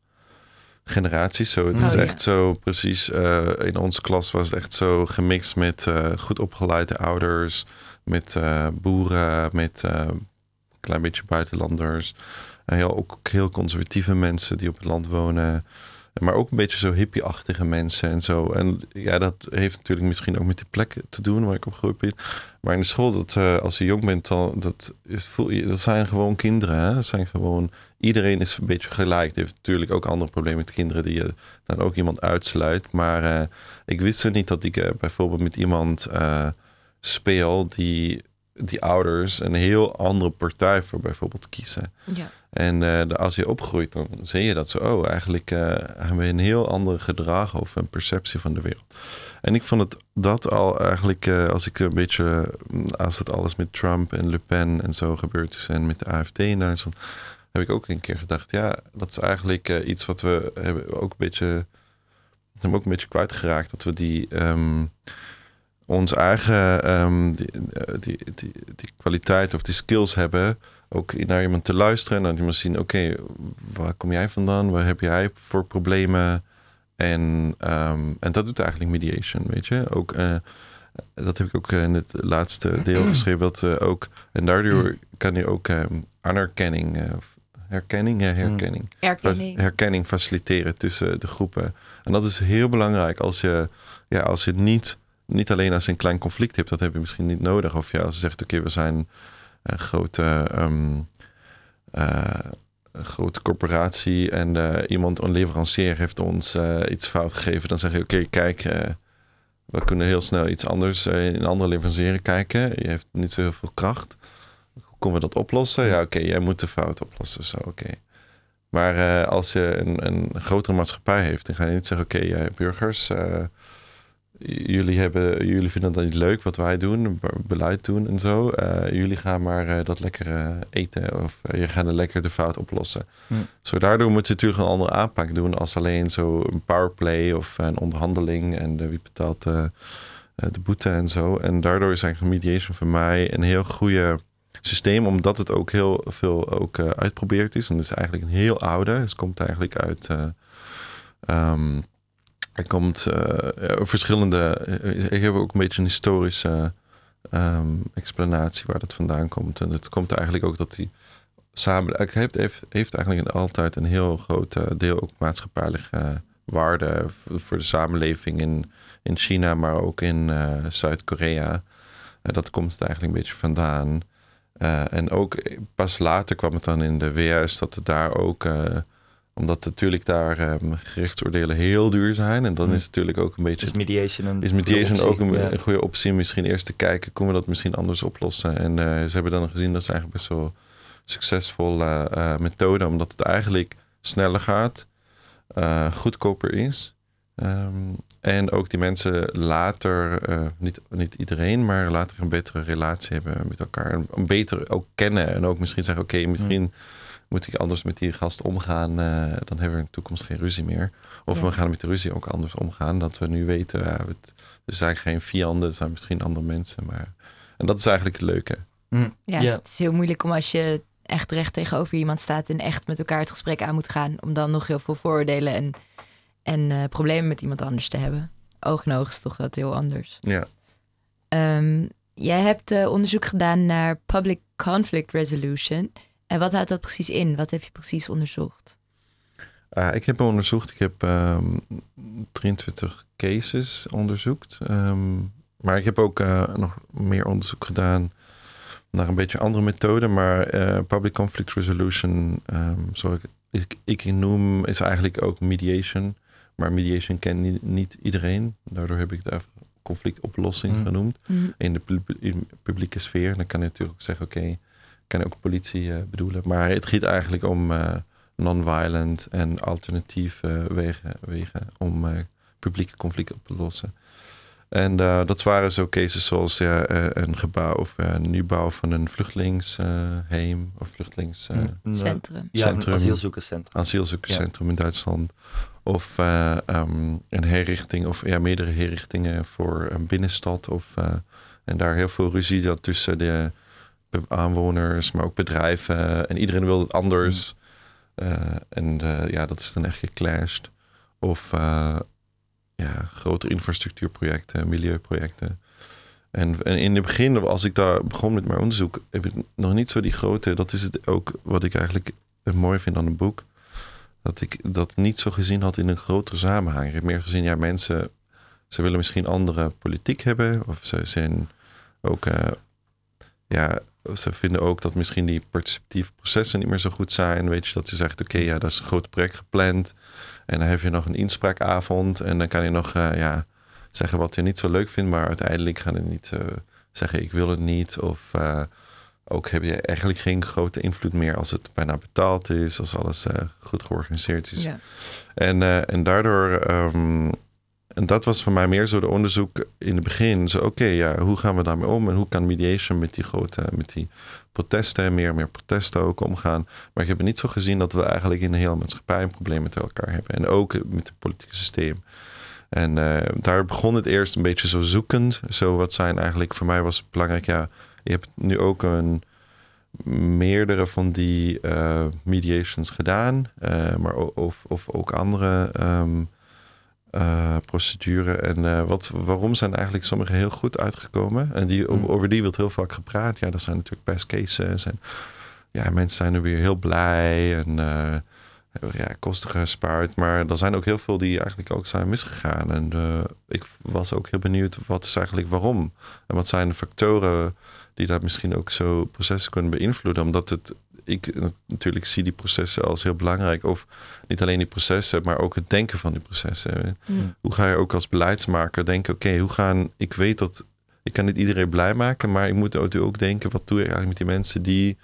generaties. Zo, het is oh, echt ja. zo precies. Uh, in onze klas was het echt zo gemixt met uh, goed opgeleide ouders, met uh, boeren, met een klein beetje buitenlanders. heel, ook heel conservatieve mensen die op het land wonen. Maar ook een beetje zo hippie-achtige mensen en zo. En ja, dat heeft natuurlijk misschien ook met die plek te doen waar ik opgegroeid ben. Maar in de school, dat, als je jong bent, dan, dat, is, dat zijn gewoon kinderen. Hè? Dat zijn gewoon, iedereen is een beetje gelijk. Het heeft natuurlijk ook andere problemen met kinderen die je dan ook iemand uitsluit. Maar uh, ik wist zo niet dat ik uh, bijvoorbeeld met iemand speel die, die ouders een heel andere partij voor bijvoorbeeld kiezen. Ja. En uh, als je opgroeit, dan zie je dat zo. Oh, eigenlijk uh, hebben we een heel ander gedrag of een perceptie van de wereld. En ik vond het dat al eigenlijk, uh, als ik een beetje, als het alles met Trump en Le Pen en zo gebeurd is en met de AFD in Duitsland, heb ik ook een keer gedacht, ja, dat is eigenlijk iets wat we hebben ook een beetje, hebben ook een beetje kwijtgeraakt, dat we die um, ons eigen ehm, die, eh, die, die, die kwaliteit of die skills hebben. Ook naar iemand te luisteren en dan iemand zien, oké, waar kom jij vandaan? Waar heb jij voor problemen? En, ehm, en dat doet eigenlijk mediation, weet je. Ook, eh, dat heb ik ook in het laatste deel *clears throat* geschreven. Dat, eh, ook, en daardoor kan je ook ehm, anerkenning, eh, herkenning, ja, herkenning, Erkenning. herkenning faciliteren tussen de groepen. En dat is heel belangrijk als je, ja, als je niet, niet alleen als je een klein conflict hebt, dat heb je misschien niet nodig. Of ja, als je zegt, oké, we zijn een grote, ehm, eh, een grote corporatie en eh, iemand, een leverancier, heeft ons eh, iets fout gegeven. Dan zeg je, oké, kijk, we kunnen heel snel iets anders in een andere leverancier kijken. Je heeft niet zo heel veel kracht. Kunnen we dat oplossen? Ja, oké, jij moet de fout oplossen. Zo, oké. Maar eh, als je een, een grotere maatschappij heeft, dan ga je niet zeggen: Oké, jij burgers, eh, jullie, hebben, jullie vinden dat niet leuk wat wij doen, be- beleid doen en zo. Eh, jullie gaan maar dat lekker eten of je gaat er lekker de fout oplossen. Hm. Zo daardoor moet je natuurlijk een andere aanpak doen als alleen zo een powerplay of een onderhandeling en wie betaalt de boete en zo. En daardoor is eigenlijk mediation voor mij een heel goede systeem, omdat het ook heel veel ook, eh, uitgeprobeerd is. En het is eigenlijk een heel oude. Het komt eigenlijk uit. er komt eh, verschillende. ik heb ook een beetje een historische ehm, explanatie waar dat vandaan komt. En het komt eigenlijk ook dat die samenleving heeft, heeft, heeft eigenlijk altijd een heel groot deel ook maatschappijlijke waarde voor de samenleving in, in China, maar ook in Zuid-Korea. Eh, dat komt het eigenlijk een beetje vandaan. Eh, en ook eh, pas later kwam het dan in de VS dat het daar ook, eh, omdat natuurlijk daar ehm, gerechtsoordelen heel duur zijn. En dan Hmm. is het natuurlijk ook een beetje Is mediation een is mediation ook een, optie? Ja. een goede optie. Misschien eerst te kijken, kunnen we dat misschien anders oplossen? En ze hebben dan gezien dat is eigenlijk best wel succesvolle methode, omdat het eigenlijk sneller gaat, goedkoper is. Ehm, en ook die mensen later, eh, niet, niet iedereen, maar later een betere relatie hebben met elkaar. En een beter ook kennen. En ook misschien zeggen, oké, misschien moet ik anders met die gast omgaan. eh, dan hebben we in de toekomst geen ruzie meer. Of Ja. we gaan met de ruzie ook anders omgaan. Dat we nu weten, ja, het, er zijn geen vijanden, er zijn misschien andere mensen. Maar... En dat is eigenlijk het leuke. Hm. Ja, Ja. het is heel moeilijk om als je echt recht tegenover iemand staat en echt met elkaar het gesprek aan moet gaan, om dan nog heel veel vooroordelen en, en eh, problemen met iemand anders te hebben. Oog in oog is toch wat heel anders. Ja. Ehm, jij hebt eh, onderzoek gedaan naar public conflict resolution. En wat houdt dat precies in? Wat heb je precies onderzocht? Uh, ik heb onderzocht, ik heb um, 23 cases onderzocht. Um, maar ik heb ook uh, nog meer onderzoek gedaan naar een beetje andere methoden. Maar uh, public conflict resolution, um, zoals ik, ik, ik noem, is eigenlijk ook mediation. Maar mediation kent niet, niet iedereen. Daardoor heb ik daar conflictoplossing mm. genoemd. Mm. In de pub in publieke sfeer. Dan kan je natuurlijk ook zeggen, oké, okay, kan je ook politie uh, bedoelen. Maar het gaat eigenlijk om uh, non-violent en alternatieve wegen, wegen om uh, publieke conflicten op te lossen. En uh, dat waren zo cases zoals ja, een gebouw of een nieuwbouw van een vluchtelingsheim of vluchtelingscentrum. ja, een asielzoekerscentrum. Asielzoekerscentrum ja. in Duitsland. Of uh, um, een herrichting of ja, meerdere herrichtingen voor een binnenstad. Of, uh, en daar heel veel ruzie dat tussen de aanwoners, maar ook bedrijven. En iedereen wil het anders. Mm. Uh, en ja, dat is dan echt geclashed. Of ja, grote infrastructuurprojecten, milieuprojecten. En, in het begin, als ik daar begon met mijn onderzoek, heb ik nog niet zo die grote. Dat is het ook wat ik eigenlijk mooi vind aan het boek. Dat ik dat niet zo gezien had in een grotere samenhang. Ik heb meer gezien, ja, mensen, ze willen misschien andere politiek hebben. Of ze zijn ook, uh, ja, ze vinden ook dat misschien die participatieve processen niet meer zo goed zijn. Weet je, dat ze zegt, oké, ja, dat is een groot project gepland. En dan heb je nog een inspraakavond. En dan kan je nog, uh, ja, zeggen wat je niet zo leuk vindt. Maar uiteindelijk gaan je niet uh, zeggen, ik wil het niet. Of uh, ook heb je eigenlijk geen grote invloed meer als het bijna betaald is. Als alles goed georganiseerd is. Ja. En, en daardoor... Um, en dat was voor mij meer zo de onderzoek in het begin. Zo, oké, ja, hoe gaan we daarmee om? En hoe kan mediation met die grote, met die protesten, meer en meer protesten ook omgaan? Maar ik heb niet zo gezien dat we eigenlijk in de hele maatschappij een probleem met elkaar hebben. En ook met het politieke systeem. En eh, daar begon het eerst een beetje zo zoekend. Zo wat zijn eigenlijk, voor mij was het belangrijk, ja, je hebt nu ook een meerdere van die eh, mediations gedaan, eh, maar of, of ook andere ehm eh, procedure. En eh, wat, waarom zijn eigenlijk sommige heel goed uitgekomen? En die, Hmm. over die wordt heel vaak gepraat. Ja, dat zijn natuurlijk best cases. En ja, mensen zijn er weer heel blij en eh, ja, kosten gespaard. Maar er zijn ook heel veel die eigenlijk ook zijn misgegaan. En ik was ook heel benieuwd, wat is eigenlijk waarom? En wat zijn de factoren die dat misschien ook zo processen kunnen beïnvloeden? Omdat het, ik natuurlijk zie die processen als heel belangrijk. Of niet alleen die processen, maar ook het denken van die processen. Mm. Hoe ga je ook als beleidsmaker denken, oké, hoe gaan, ik weet dat, ik kan niet iedereen blij maken, maar ik moet ook, ook denken, wat doe ik eigenlijk met die mensen die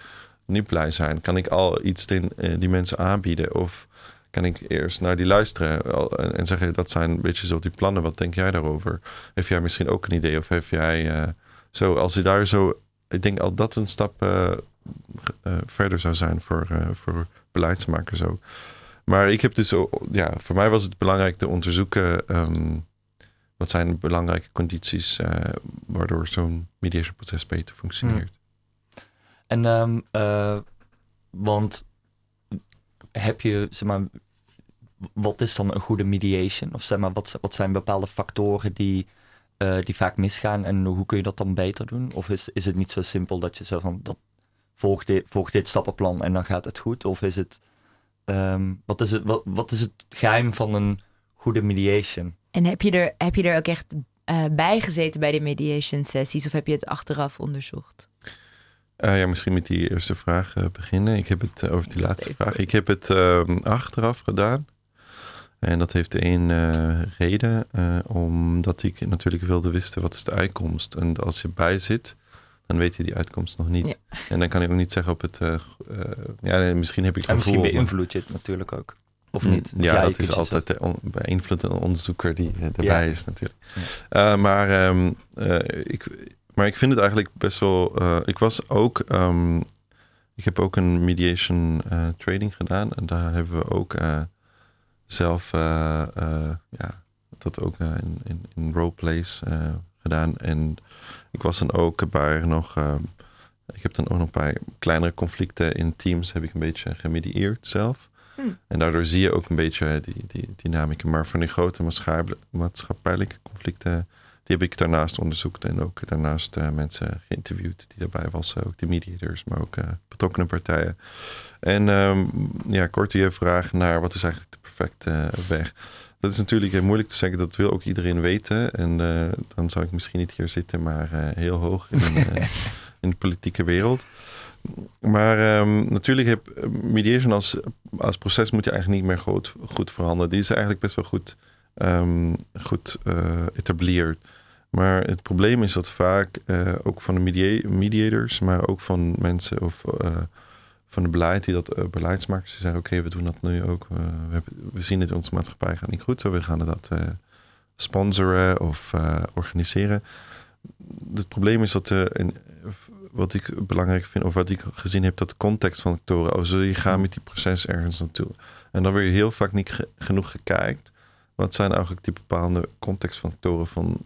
niet blij zijn? Kan ik al iets den, eh, die mensen aanbieden? Of kan ik eerst naar die luisteren en en zeggen, dat zijn een beetje zo die plannen, wat denk jij daarover? Heb jij misschien ook een idee? Of heb jij, eh, zo, als je daar zo, ik denk al dat een stap eh, verder zou zijn voor, eh, voor beleidsmakers ook. Maar ik heb dus, ja, voor mij was het belangrijk te onderzoeken ehm, wat zijn de belangrijke condities eh, waardoor zo'n mediation proces beter functioneert. En ehm, eh, want heb je, zeg maar, wat is dan een goede mediation? Of zeg maar, wat, wat zijn bepaalde factoren die, eh, die vaak misgaan en hoe kun je dat dan beter doen? Of is, is het niet zo simpel dat je zo van, dat, volg, dit, volg dit stappenplan en dan gaat het goed? Of is het, ehm, wat, is het wat, wat is het geheim van een goede mediation? En heb je er, heb je er ook echt eh, bij gezeten bij de mediation sessies of heb je het achteraf onderzocht? Eh, ja, misschien met die eerste vraag eh, beginnen. Ik heb het over die laatste vraag. Ik heb het ehm, achteraf gedaan. En dat heeft één eh, reden, eh, omdat ik natuurlijk wilde wisten wat is de uitkomst. En als je bij zit, dan weet je die uitkomst nog niet. Ja. En dan kan ik ook niet zeggen op het, eh, eh, ja, misschien heb ik En misschien gevoel, maar- beïnvloed je het natuurlijk ook. Of niet? Of Ja, dat is altijd de on, beïnvloedende onderzoeker die eh, erbij Ja. is natuurlijk. Eh, maar, ehm, eh, ik, maar ik vind het eigenlijk best wel... eh, ik was ook... ehm, ik heb ook een mediation eh, training gedaan. En daar hebben we ook eh, zelf... ja, dat ook in, in, in roleplays eh, gedaan. En ik was dan ook bij nog... ehm, ik heb dan ook nog bij kleinere conflicten in teams... heb ik een beetje gemedieerd zelf. En daardoor zie je ook een beetje die, die dynamica. Maar van die grote maatschappelijke conflicten, die heb ik daarnaast onderzocht. En ook daarnaast eh, mensen geïnterviewd die daarbij was. Ook de mediators, maar ook eh, betrokkenen partijen. En ehm, ja, kort je vraag naar wat is eigenlijk de perfecte eh, weg. Dat is natuurlijk heel moeilijk te zeggen, dat wil ook iedereen weten. En eh, dan zou ik misschien niet hier zitten, maar eh, heel hoog in, eh, *laughs* in de politieke wereld. Maar ehm, natuurlijk heb eh, mediation als, als proces moet je eigenlijk niet meer goed, goed veranderen. Die is eigenlijk best wel goed, ehm, goed eh etableerd. Maar het probleem is dat vaak eh, ook van de media- mediators, maar ook van mensen of eh, van de beleid die dat eh, beleidsmakers die zeggen: oké, we doen dat nu ook. eh, we, hebben, we zien het in onze maatschappij gaat niet goed, zo we gaan dat eh, sponsoren of organiseren. Het probleem is dat, en, wat ik belangrijk vind, of wat ik gezien heb, dat context van actoren. Als je gaat met die proces ergens naartoe. En dan weer heel vaak niet ge- genoeg gekijkt. Wat zijn eigenlijk die bepaalde contextfactoren van, van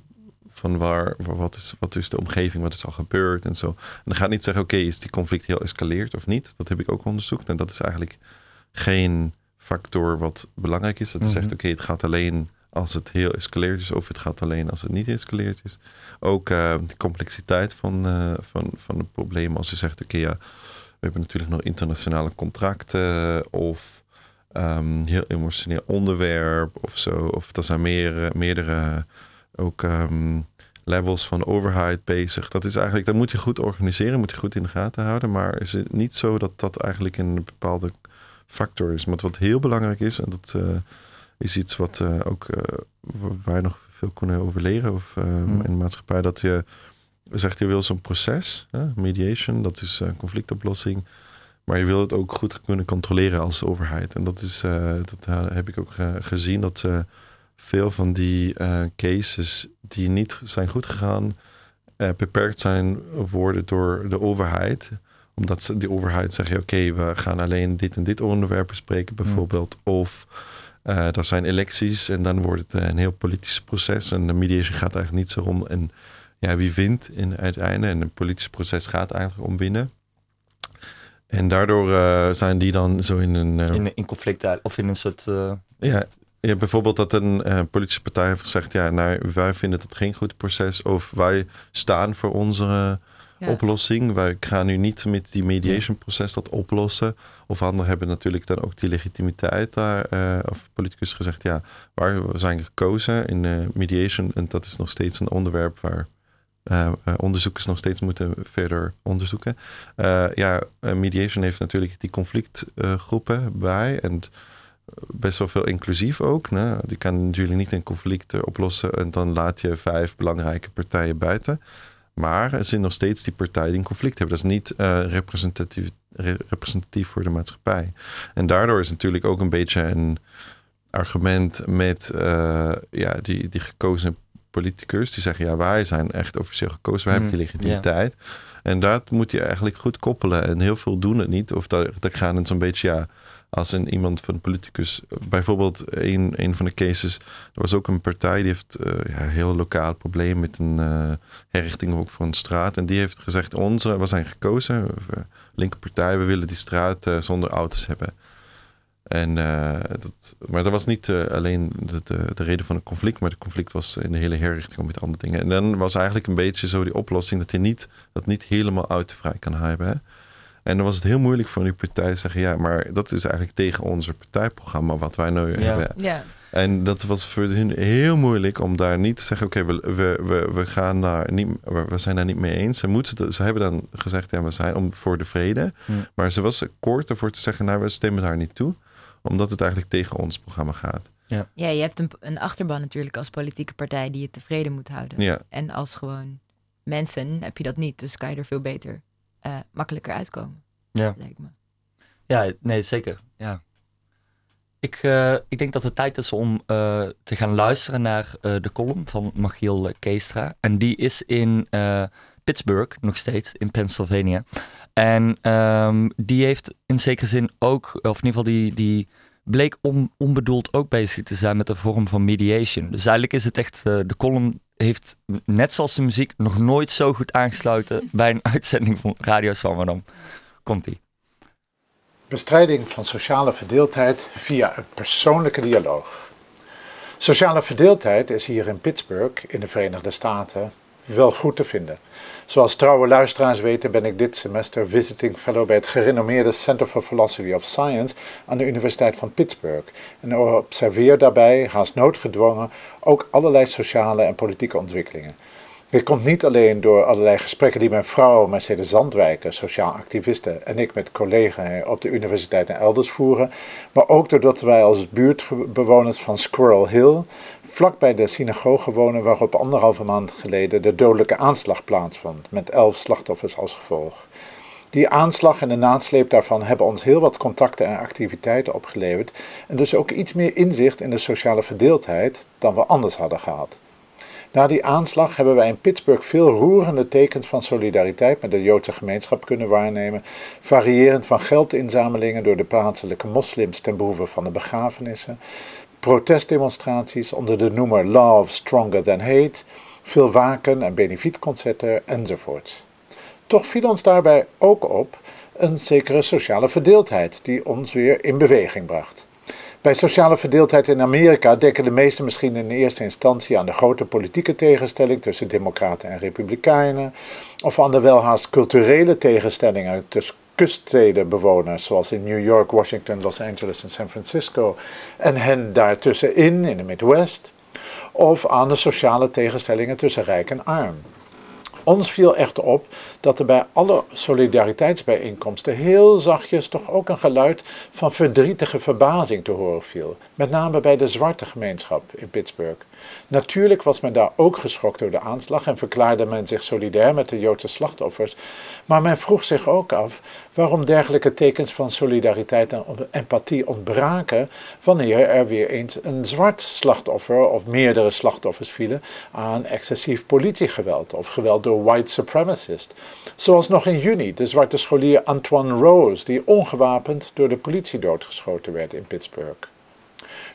waar, waar- wat, is, wat is de omgeving, wat is al gebeurd en zo. En dan gaat niet zeggen, oké, is die conflict heel escaleerd of niet? Dat heb ik ook onderzocht. En dat is eigenlijk geen factor wat belangrijk is. Dat is Mhm. zegt, oké, het gaat alleen als het heel escaleerd is, of het gaat alleen als het niet escaleerd is. Ook eh, de complexiteit van, eh, van, van het probleem. Als je zegt, oké, ja, we hebben natuurlijk nog internationale contracten of ehm, heel emotioneel onderwerp of zo. Of er zijn meer, meerdere ook ehm, levels van overheid bezig. Dat is eigenlijk, dat moet je goed organiseren, moet je goed in de gaten houden. Maar is het niet zo dat dat eigenlijk een bepaalde factor is. Maar wat heel belangrijk is, en dat eh, is iets wat eh, ook eh, wij nog veel kunnen over leren of, eh, Mm. in de maatschappij, dat je zegt je wil zo'n proces, hè, mediation, dat is conflictoplossing. Maar je wil het ook goed kunnen controleren als overheid. En dat, is, dat heb ik ook gezien, dat veel van die eh, cases die niet zijn goed gegaan, eh, beperkt zijn worden door de overheid. Omdat ze, die overheid zegt, oké, we gaan alleen dit en dit onderwerp bespreken bijvoorbeeld. Of Uh, er zijn electies en dan wordt het een heel politisch proces. En de mediation gaat eigenlijk niet zo om en, ja, wie wint in uiteindelijk. En een politisch proces gaat eigenlijk om winnen. En daardoor uh, zijn die dan zo in een... Uh, in, in conflict of in een soort... ja, ja, bijvoorbeeld dat een politische partij heeft gezegd... ja, nou, wij vinden het geen goed proces... of wij staan voor onze oplossing. Wij gaan nu niet met die mediation proces dat oplossen. Of anderen hebben natuurlijk dan ook die legitimiteit daar. Uh, of politicus gezegd, ja, waar we zijn gekozen in uh, mediation. En dat is nog steeds een onderwerp waar uh, onderzoekers nog steeds moeten verder onderzoeken. ja, mediation heeft natuurlijk die conflictgroepen bij. En best wel veel inclusief ook. Ne? Die kan natuurlijk niet een conflict oplossen en dan laat je vijf belangrijke partijen buiten. Maar er zijn nog steeds die partijen die een conflict hebben. Dat is niet uh, representatief, representatief voor de maatschappij. En daardoor is natuurlijk ook een beetje een argument met uh, ja, die, die gekozen politicus. Die zeggen, ja, wij zijn echt officieel gekozen. Wij hebben die mhm, legitimiteit. En dat moet je eigenlijk goed koppelen. En heel veel doen het niet. Of dat, dat gaan het zo'n beetje, ja als een, iemand van politicus, bijvoorbeeld een, een van de cases, er was ook een partij die heeft een heel lokaal probleem met een uh, herrichting ook voor een straat. En die heeft gezegd, onze, we zijn gekozen, linkerpartij, we willen die straat zonder auto's hebben. En, dat, maar dat was niet alleen de, de, de, reden van het conflict, maar het conflict was in de hele herrichting met andere dingen. En dan was eigenlijk een beetje zo die oplossing dat je niet, dat niet helemaal autovrij kan hebben. Hè? En dan was het heel moeilijk voor die partij te zeggen: ja, maar dat is eigenlijk tegen onze partijprogramma wat wij nu hebben. Ja. En dat was voor hun heel moeilijk om daar niet te zeggen: oké, we, we, we, we, gaan daar niet, we zijn daar niet mee eens. Ze, moeten, ze hebben dan gezegd: ja, we zijn om, voor de vrede. Maar ze was kort ervoor te zeggen: nou, we stemmen daar niet toe, omdat het eigenlijk tegen ons programma gaat. Ja, ja je hebt een, een achterban natuurlijk als politieke partij die je tevreden moet houden. Ja. En als gewoon mensen heb je dat niet, dus kan je er veel beter uh, makkelijker uitkomen. Ja. Lijkt me. Ja, nee, zeker. Ja. Ik, uh, ik denk dat het tijd is om uh, te gaan luisteren naar de column van Machiel Keestra. En die is in Pittsburgh, nog steeds, in Pennsylvania. En um, die heeft in zekere zin ook, of in ieder geval die, die bleek on, onbedoeld ook bezig te zijn met een vorm van mediation. Dus eigenlijk is het echt, de column heeft net zoals de muziek nog nooit zo goed aangesloten *laughs* bij een uitzending van Radio Swammerdam. Komt-ie. Bestrijding van sociale verdeeldheid via een persoonlijke dialoog. Sociale verdeeldheid is hier in Pittsburgh in de Verenigde Staten wel goed te vinden. Zoals trouwe luisteraars weten ben ik dit semester visiting fellow bij het gerenommeerde Center for Philosophy of Science aan de Universiteit van Pittsburgh en observeer daarbij, haast noodgedwongen, ook allerlei sociale en politieke ontwikkelingen. Dit komt niet alleen door allerlei gesprekken die mijn vrouw, Mercedes Zandwijker, sociaal activiste, en ik met collega's op de universiteit en elders voeren, maar ook doordat wij als buurtbewoners van Squirrel Hill vlakbij de synagoge wonen waarop anderhalve maand geleden de dodelijke aanslag plaatsvond, met elf slachtoffers als gevolg. Die aanslag en de nasleep daarvan hebben ons heel wat contacten en activiteiten opgeleverd en dus ook iets meer inzicht in de sociale verdeeldheid dan we anders hadden gehad. Na die aanslag hebben wij in Pittsburgh veel roerende tekens van solidariteit met de Joodse gemeenschap kunnen waarnemen, variërend van geldinzamelingen door de plaatselijke moslims ten behoeve van de begrafenissen, protestdemonstraties onder de noemer Love Stronger Than Hate, veel waken- en benefietconcerten enzovoorts. Toch viel ons daarbij ook op een zekere sociale verdeeldheid die ons weer in beweging bracht. Bij sociale verdeeldheid in Amerika denken de meesten misschien in eerste instantie aan de grote politieke tegenstelling tussen Democraten en Republikeinen, of aan de welhaast culturele tegenstellingen tussen kuststedenbewoners, zoals in New York, Washington, Los Angeles en San Francisco, en hen daartussenin in de Midwest, of aan de sociale tegenstellingen tussen rijk en arm. Ons viel echter op dat er bij alle solidariteitsbijeenkomsten heel zachtjes toch ook een geluid van verdrietige verbazing te horen viel. Met name bij de zwarte gemeenschap in Pittsburgh. Natuurlijk was men daar ook geschokt door de aanslag en verklaarde men zich solidair met de Joodse slachtoffers. Maar men vroeg zich ook af waarom dergelijke tekens van solidariteit en empathie ontbraken wanneer er weer eens een zwart slachtoffer of meerdere slachtoffers vielen aan excessief politiegeweld of geweld door white supremacists. Zoals nog in juni de zwarte scholier Antoine Rose die ongewapend door de politie doodgeschoten werd in Pittsburgh.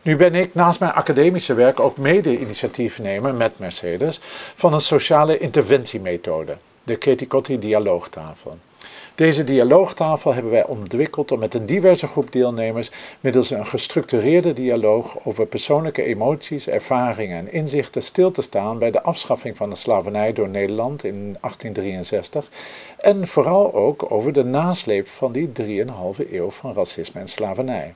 Nu ben ik naast mijn academische werk ook mede-initiatiefnemer met Mercedes van een sociale interventiemethode, de Ketikotti Dialoogtafel. Deze dialoogtafel hebben wij ontwikkeld om met een diverse groep deelnemers middels een gestructureerde dialoog over persoonlijke emoties, ervaringen en inzichten stil te staan bij de afschaffing van de slavernij door Nederland in 1863 en vooral ook over de nasleep van die 3,5 eeuw van racisme en slavernij.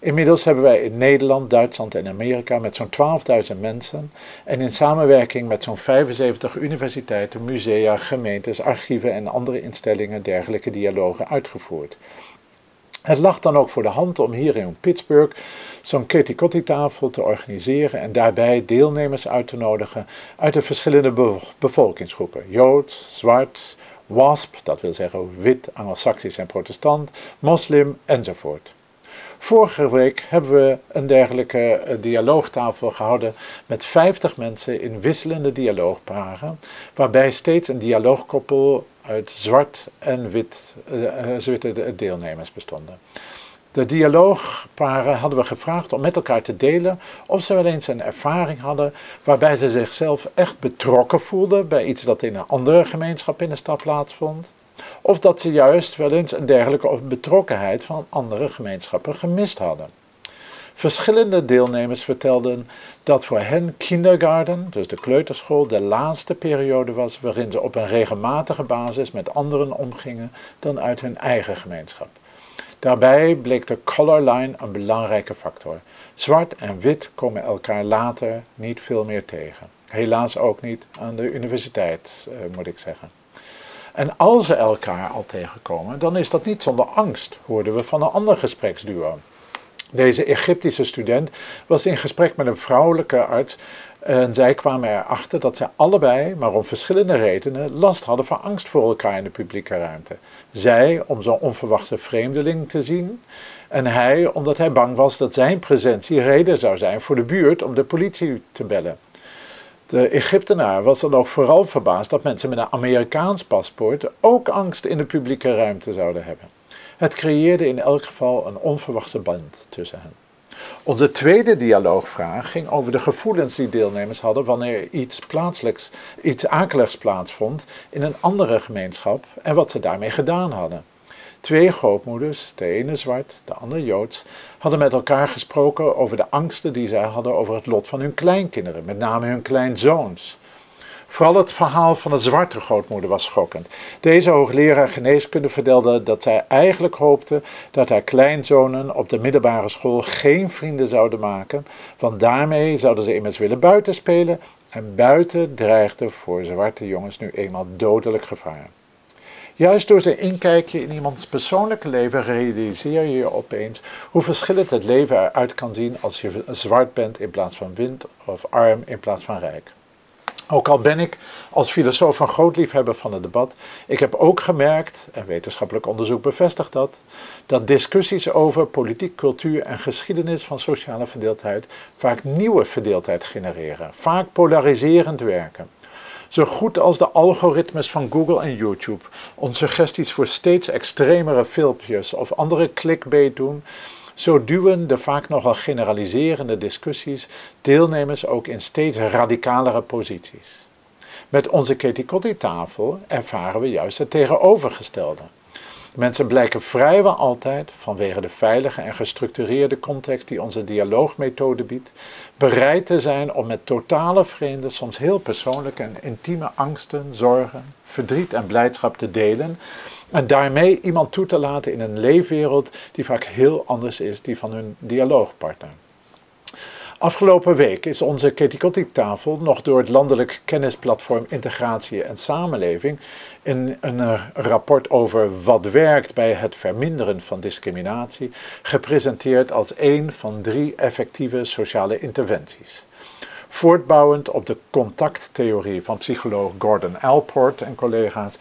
Inmiddels hebben wij in Nederland, Duitsland en Amerika met zo'n 12.000 mensen en in samenwerking met zo'n 75 universiteiten, musea, gemeentes, archieven en andere instellingen dergelijke dialogen uitgevoerd. Het lag dan ook voor de hand om hier in Pittsburgh zo'n Ketikotti-tafel te organiseren en daarbij deelnemers uit te nodigen uit de verschillende bevolkingsgroepen: Joods, Zwart, WASP, dat wil zeggen wit, Anglo-Saxisch en Protestant, moslim enzovoort. Vorige week hebben we een dergelijke eh, dialoogtafel gehouden met 50 mensen in wisselende dialoogparen, waarbij steeds een dialoogkoppel uit zwart en wit uh, witte deelnemers bestonden. De dialoogparen hadden we gevraagd om met elkaar te delen of ze wel eens een ervaring hadden waarbij ze zichzelf echt betrokken voelden bij iets dat in een andere gemeenschap in de stad plaatsvond of dat ze juist wel eens een dergelijke betrokkenheid van andere gemeenschappen gemist hadden. Verschillende deelnemers vertelden dat voor hen kindergarten, dus de kleuterschool, de laatste periode was waarin ze op een regelmatige basis met anderen omgingen dan uit hun eigen gemeenschap. Daarbij bleek de color line een belangrijke factor. Zwart en wit komen elkaar later niet veel meer tegen. Helaas ook niet aan de universiteit, eh, moet ik zeggen. En als ze elkaar al tegenkomen, dan is dat niet zonder angst, hoorden we van een ander gespreksduo. Deze Egyptische student was in gesprek met een vrouwelijke arts en zij kwamen erachter dat zij allebei, maar om verschillende redenen, last hadden van angst voor elkaar in de publieke ruimte. Zij om zo'n onverwachte vreemdeling te zien en hij omdat hij bang was dat zijn presentie reden zou zijn voor de buurt om de politie te bellen. De Egyptenaar was dan ook vooral verbaasd dat mensen met een Amerikaans paspoort ook angst in de publieke ruimte zouden hebben. Het creëerde in elk geval een onverwachte band tussen hen. Onze tweede dialoogvraag ging over de gevoelens die deelnemers hadden wanneer iets plaatselijks, iets akeligs plaatsvond in een andere gemeenschap en wat ze daarmee gedaan hadden. Twee grootmoeders, de ene zwart, de andere joods, hadden met elkaar gesproken over de angsten die zij hadden over het lot van hun kleinkinderen, met name hun kleinzoons. Vooral het verhaal van de zwarte grootmoeder was schokkend. Deze hoogleraar geneeskunde vertelde dat zij eigenlijk hoopte dat haar kleinzonen op de middelbare school geen vrienden zouden maken, want daarmee zouden ze immers willen buiten spelen en buiten dreigde voor zwarte jongens nu eenmaal dodelijk gevaar. Juist door zijn inkijkje in iemands persoonlijke leven realiseer je je opeens hoe verschillend het leven eruit kan zien als je zwart bent in plaats van wit of arm in plaats van rijk. Ook al ben ik als filosoof een groot liefhebber van het debat, ik heb ook gemerkt, en wetenschappelijk onderzoek bevestigt dat, dat discussies over politiek, cultuur en geschiedenis van sociale verdeeldheid vaak nieuwe verdeeldheid genereren, vaak polariserend werken. Zo goed als de algoritmes van Google en YouTube ons suggesties voor steeds extremere filmpjes of andere clickbait doen, zo duwen de vaak nogal generaliserende discussies deelnemers ook in steeds radicalere posities. Met onze Ketikotti-tafel ervaren we juist het tegenovergestelde. Mensen blijken vrijwel altijd, vanwege de veilige en gestructureerde context die onze dialoogmethode biedt, bereid te zijn om met totale vreemden soms heel persoonlijke en intieme angsten, zorgen, verdriet en blijdschap te delen en daarmee iemand toe te laten in een leefwereld die vaak heel anders is die van hun dialoogpartner. Afgelopen week is onze Ketikotti-tafel nog door het landelijk kennisplatform Integratie en Samenleving in een rapport over wat werkt bij het verminderen van discriminatie gepresenteerd als een van drie effectieve sociale interventies. Voortbouwend op de contacttheorie van psycholoog Gordon Alport en collega's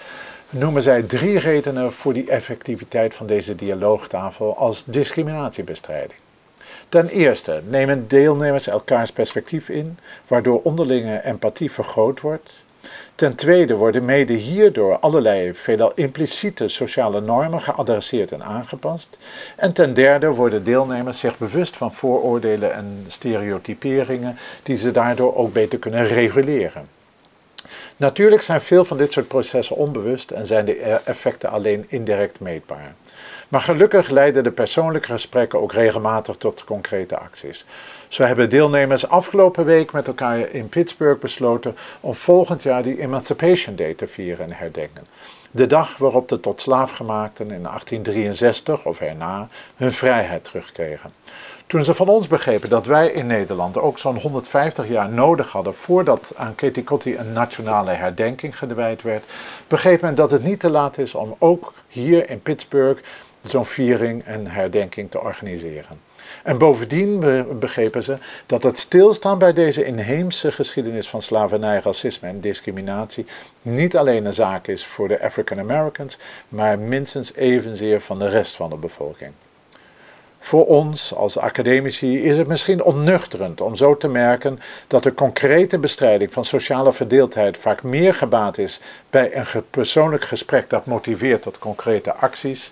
noemen zij drie redenen voor die effectiviteit van deze dialoogtafel als discriminatiebestrijding. Ten eerste nemen deelnemers elkaars perspectief in, waardoor onderlinge empathie vergroot wordt. Ten tweede worden mede hierdoor allerlei veelal impliciete sociale normen geadresseerd en aangepast. En ten derde worden deelnemers zich bewust van vooroordelen en stereotyperingen die ze daardoor ook beter kunnen reguleren. Natuurlijk zijn veel van dit soort processen onbewust en zijn de effecten alleen indirect meetbaar. Maar gelukkig leiden de persoonlijke gesprekken ook regelmatig tot concrete acties. Zo hebben deelnemers afgelopen week met elkaar in Pittsburgh besloten om volgend jaar die Emancipation Day te vieren en herdenken. De dag waarop de tot slaafgemaakten in 1863 of erna hun vrijheid terugkregen. Toen ze van ons begrepen dat wij in Nederland ook zo'n 150 jaar nodig hadden voordat aan Ketikotti een nationale herdenking gewijd werd, begreep men dat het niet te laat is om ook hier in Pittsburgh zo'n viering en herdenking te organiseren. En bovendien begrepen ze dat het stilstaan bij deze inheemse geschiedenis van slavernij, racisme en discriminatie niet alleen een zaak is voor de African Americans, maar minstens evenzeer van de rest van de bevolking. Voor ons als academici is het misschien onnuchterend om zo te merken dat de concrete bestrijding van sociale verdeeldheid vaak meer gebaat is bij een persoonlijk gesprek dat motiveert tot concrete acties,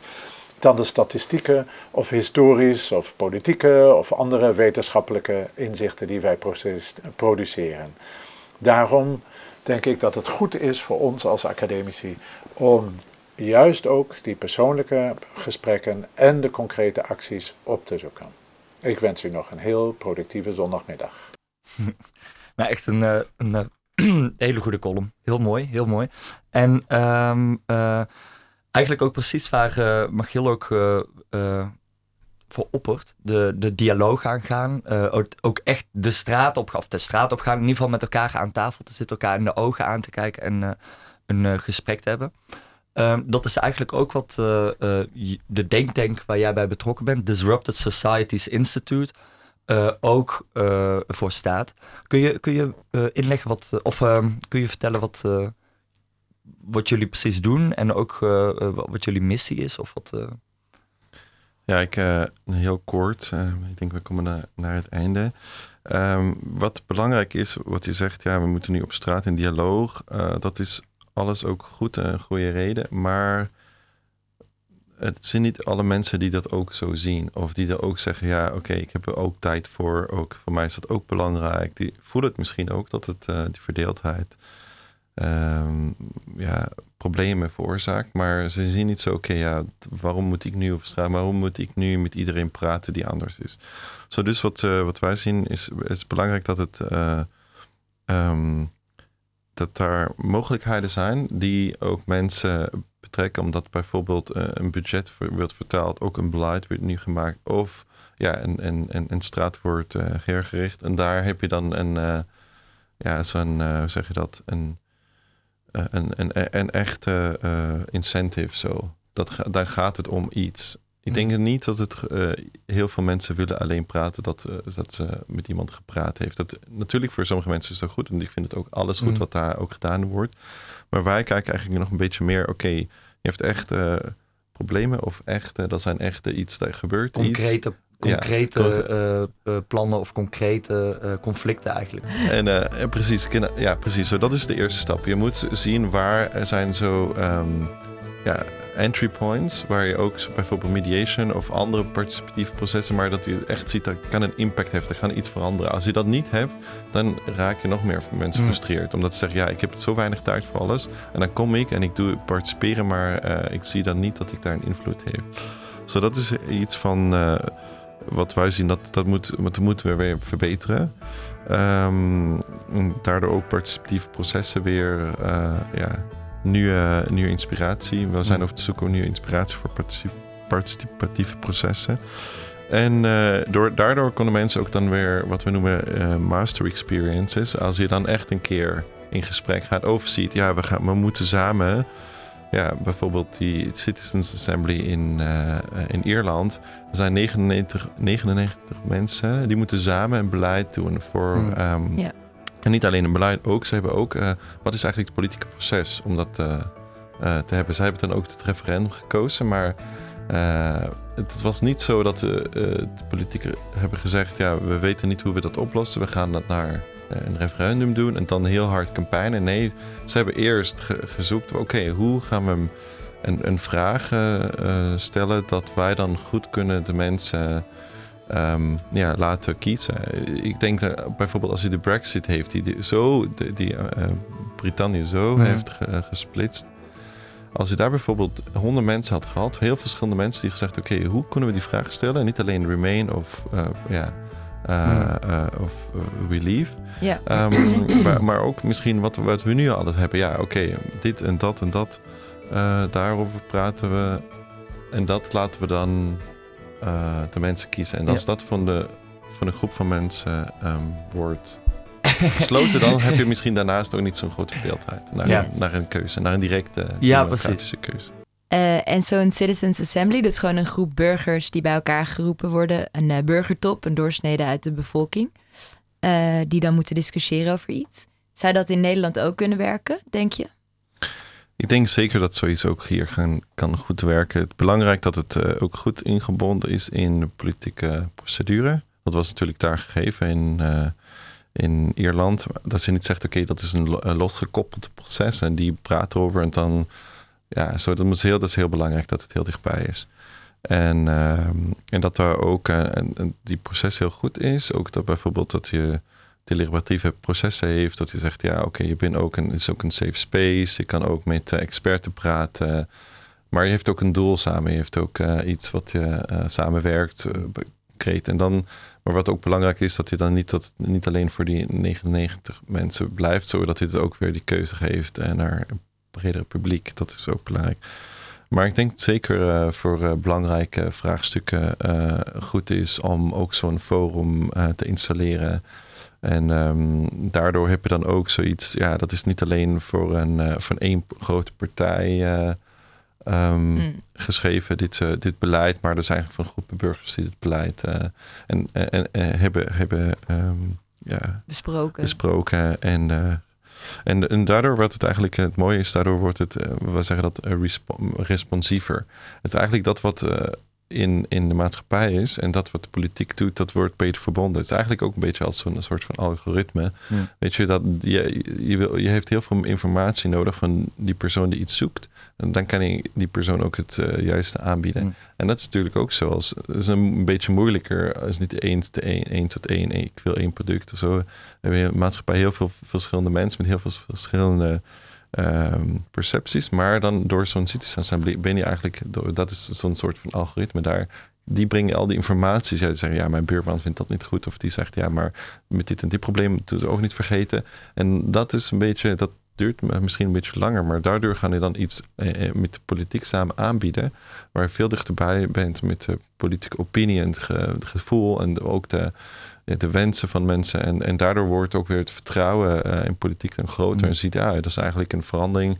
dan de statistieken of historisch of politieke of andere wetenschappelijke inzichten die wij produceren. Daarom denk ik dat het goed is voor ons als academici om juist ook die persoonlijke gesprekken en de concrete acties op te zoeken. Ik wens u nog een heel productieve zondagmiddag. *laughs* Nou, echt een, eh, een, een *clears throat* hele goede column. Heel mooi, heel mooi. En um, eigenlijk ook precies waar uh, ook uh, voor oppert. De, de dialoog aangaan. Ook, ook, echt de straat op, of de straat op gaan. In ieder geval met elkaar aan tafel te zitten, elkaar in de ogen aan te kijken en een gesprek te hebben. Um, dat is eigenlijk ook wat de denktank waar jij bij betrokken bent, Disrupted Societies Institute, ook voor staat. Kun je, kun je inleggen wat, of ehm, kun je vertellen wat, wat jullie precies doen en ook uh, wat jullie missie is? Of wat, uh... Ja, ik, heel kort. ik denk we komen naar, naar het einde. Um, wat belangrijk is, wat je zegt, ja, we moeten nu op straat in dialoog. dat is alles ook goed en een goede reden. Maar het zijn niet alle mensen die dat ook zo zien. Of die er ook zeggen, ja, oké, ik heb er ook tijd voor. Ook, voor mij is dat ook belangrijk. Die voelen het misschien ook, dat het, die verdeeldheid um, ja, problemen veroorzaakt. Maar ze zien niet zo, oké, ja, waarom moet ik nu op straat, waarom moet ik nu met iedereen praten die anders is? Zo dus wat, uh, wat wij zien is, is belangrijk dat het... Uh, um, dat daar mogelijkheden zijn die ook mensen betrekken, omdat bijvoorbeeld uh, een budget wordt vertaald, ook een beleid wordt nu gemaakt, of ja, een, een, een, een straat wordt uh. En daar heb je dan een, uh, ja, zo'n, hoe zeg je dat, een eh, een, een, een echte uh, incentive zo. Dat, daar gaat het om iets. Ik denk mm. niet dat het uh, heel veel mensen willen alleen praten dat, uh, dat ze met iemand gepraat heeft. Dat, natuurlijk voor sommige mensen is dat goed en ik vind het ook alles goed mm. wat daar ook gedaan wordt. Maar wij kijken eigenlijk nog een beetje meer, oké, je hebt echt problemen of echt, dat zijn echt iets, dat gebeurt Concrete iets concrete ja, uh, plannen of concrete uh, conflicten eigenlijk. En precies, ja, precies. Zo, dat is de eerste stap. Je moet zien waar er zijn zo um, ja, entry points, waar je ook bijvoorbeeld mediation of andere participatieve processen, maar dat je echt ziet dat kan een impact heeft, dat kan iets veranderen. Als je dat niet hebt, dan raak je nog meer mensen mm. frustreerd. Omdat ze zeggen, ja, ik heb zo weinig tijd voor alles. En dan kom ik en ik doe participeren, maar uh, ik zie dan niet dat ik daar een invloed heb. Zo, dat is iets van wat wij zien, dat, dat, moet, dat moeten we weer verbeteren. Um, daardoor ook participatieve processen weer, uh, ja, nieuwe, nieuwe inspiratie. We zijn op zoek naar nieuwe inspiratie voor participatieve processen. En uh, door, daardoor konden mensen ook dan weer wat we noemen uh, master experiences. Als je dan echt een keer in gesprek gaat, overziet, ja, we, gaan, we moeten samen ja, bijvoorbeeld die Citizens Assembly in, uh, in Ierland. Er zijn 99, 99 mensen die moeten samen een beleid doen voor. Mm. Um, En niet alleen een beleid, ook. Ze hebben ook. Uh, wat is eigenlijk het politieke proces om dat uh, te hebben? Zij hebben dan ook het referendum gekozen, maar. het was niet zo dat de, de politici hebben gezegd: ja, we weten niet hoe we dat oplossen. We gaan dat naar een referendum doen en dan heel hard campagne. Nee, ze hebben eerst ge gezocht, oké, hoe gaan we een, een vraag uh, stellen dat wij dan goed kunnen de mensen um, ja, laten kiezen. Ik denk dat bijvoorbeeld als hij de Brexit heeft, die, die zo die, die uh, Brittannië zo heeft ge, gesplitst. Als hij daar bijvoorbeeld honderd mensen had gehad, heel verschillende mensen die gezegd: oké, okay, hoe kunnen we die vraag stellen? En niet alleen Remain of ja. Uh, uh, of we leave. Yeah. Um, maar, maar, ook misschien wat, wat we nu altijd hebben. Ja, oké, okay, dit en dat en dat. daarover praten we. En dat laten we dan uh, de mensen kiezen. En als ja. dat van, de, van een groep van mensen um, wordt gesloten, dan heb je *laughs* misschien daarnaast ook niet zo'n grote verdeeldheid. Naar, ja. een, naar een keuze, naar een directe ja, democratische keuze. Uh, en zo'n Citizens Assembly, dus gewoon een groep burgers die bij elkaar geroepen worden. Een uh, burgertop, een doorsnede uit de bevolking. Uh, die dan moeten discussiëren over iets. Zou dat in Nederland ook kunnen werken, denk je? Ik denk zeker dat zoiets ook hier kan goed werken. Het is belangrijk dat het ook goed ingebonden is in de politieke procedure. Dat was natuurlijk daar gegeven in, in Ierland. Dat ze niet zegt, oké, dat is een, een losgekoppeld proces en die praat erover en dan... Ja, zo, dat, is heel, dat is heel belangrijk dat het heel dichtbij is. En, uh, en dat daar ook en, die proces heel goed is. Ook dat bijvoorbeeld dat je deliberatieve processen heeft. Dat je zegt, ja, oké, je bent ook een, het is ook een safe space. Je kan ook met uh, experten praten. Maar je heeft ook een doel samen. Je heeft ook uh, iets wat je uh, samenwerkt, creëert. En dan, maar wat ook belangrijk is, dat je dan niet, dat, niet alleen voor die 99 mensen blijft, zodat je het ook weer die keuze geeft naar een bredere publiek. Dat is ook belangrijk. Maar ik denk zeker voor belangrijke vraagstukken goed is om ook zo'n forum te installeren. En um, daardoor heb je dan ook zoiets, ja, dat is niet alleen voor een, voor één grote partij um, mm. geschreven, dit, dit beleid, maar er zijn eigenlijk van groepen burgers die dit beleid en, en, en, hebben, hebben um, ja, besproken. besproken. En, en, en daardoor wordt het eigenlijk, het mooie is, daardoor wordt het, we zeggen dat, responsiever. Het is eigenlijk dat wat in, in de maatschappij is en dat wat de politiek doet, dat wordt beter verbonden. Het is eigenlijk ook een beetje als zo'n soort van algoritme. Ja. Weet je, dat je, je, wil, je heeft heel veel informatie nodig van die persoon die iets zoekt. En dan kan je die persoon ook het uh, juiste aanbieden. Ja. En dat is natuurlijk ook zo. Als, het is een beetje moeilijker als niet één tot één, één tot één, ik wil één product of zo. We hebben in de maatschappij heel veel verschillende mensen met heel veel verschillende um, percepties. Maar dan door zo'n citizen ben je eigenlijk, dat is zo'n soort van algoritme daar. Die brengen al die informaties. Ja, die zeggen, ja, mijn buurman vindt dat niet goed. Of die zegt, ja, maar met dit en dit probleem moeten we ook niet vergeten. En dat is een beetje, dat duurt misschien een beetje langer. Maar daardoor gaan je dan iets eh, met de politiek samen aanbieden. Waar je veel dichterbij bent met de politieke opinie en het gevoel. En ook de, de wensen van mensen. En, en daardoor wordt ook weer het vertrouwen uh, in politiek dan groter. Mm. En ziet, ja, dat is eigenlijk een verandering.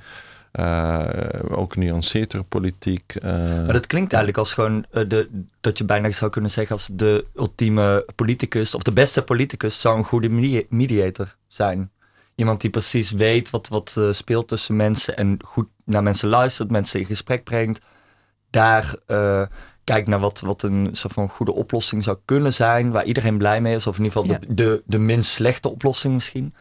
Uh, ook nuanceerdere politiek. Uh. Maar dat klinkt eigenlijk als gewoon de, dat je bijna zou kunnen zeggen als de ultieme politicus of de beste politicus zou een goede mediator zijn. Iemand die precies weet wat, wat speelt tussen mensen en goed naar mensen luistert, mensen in gesprek brengt. Daar kijkt naar wat, wat een soort van goede oplossing zou kunnen zijn, waar iedereen blij mee is, of in ieder geval de, de, de minst slechte oplossing misschien.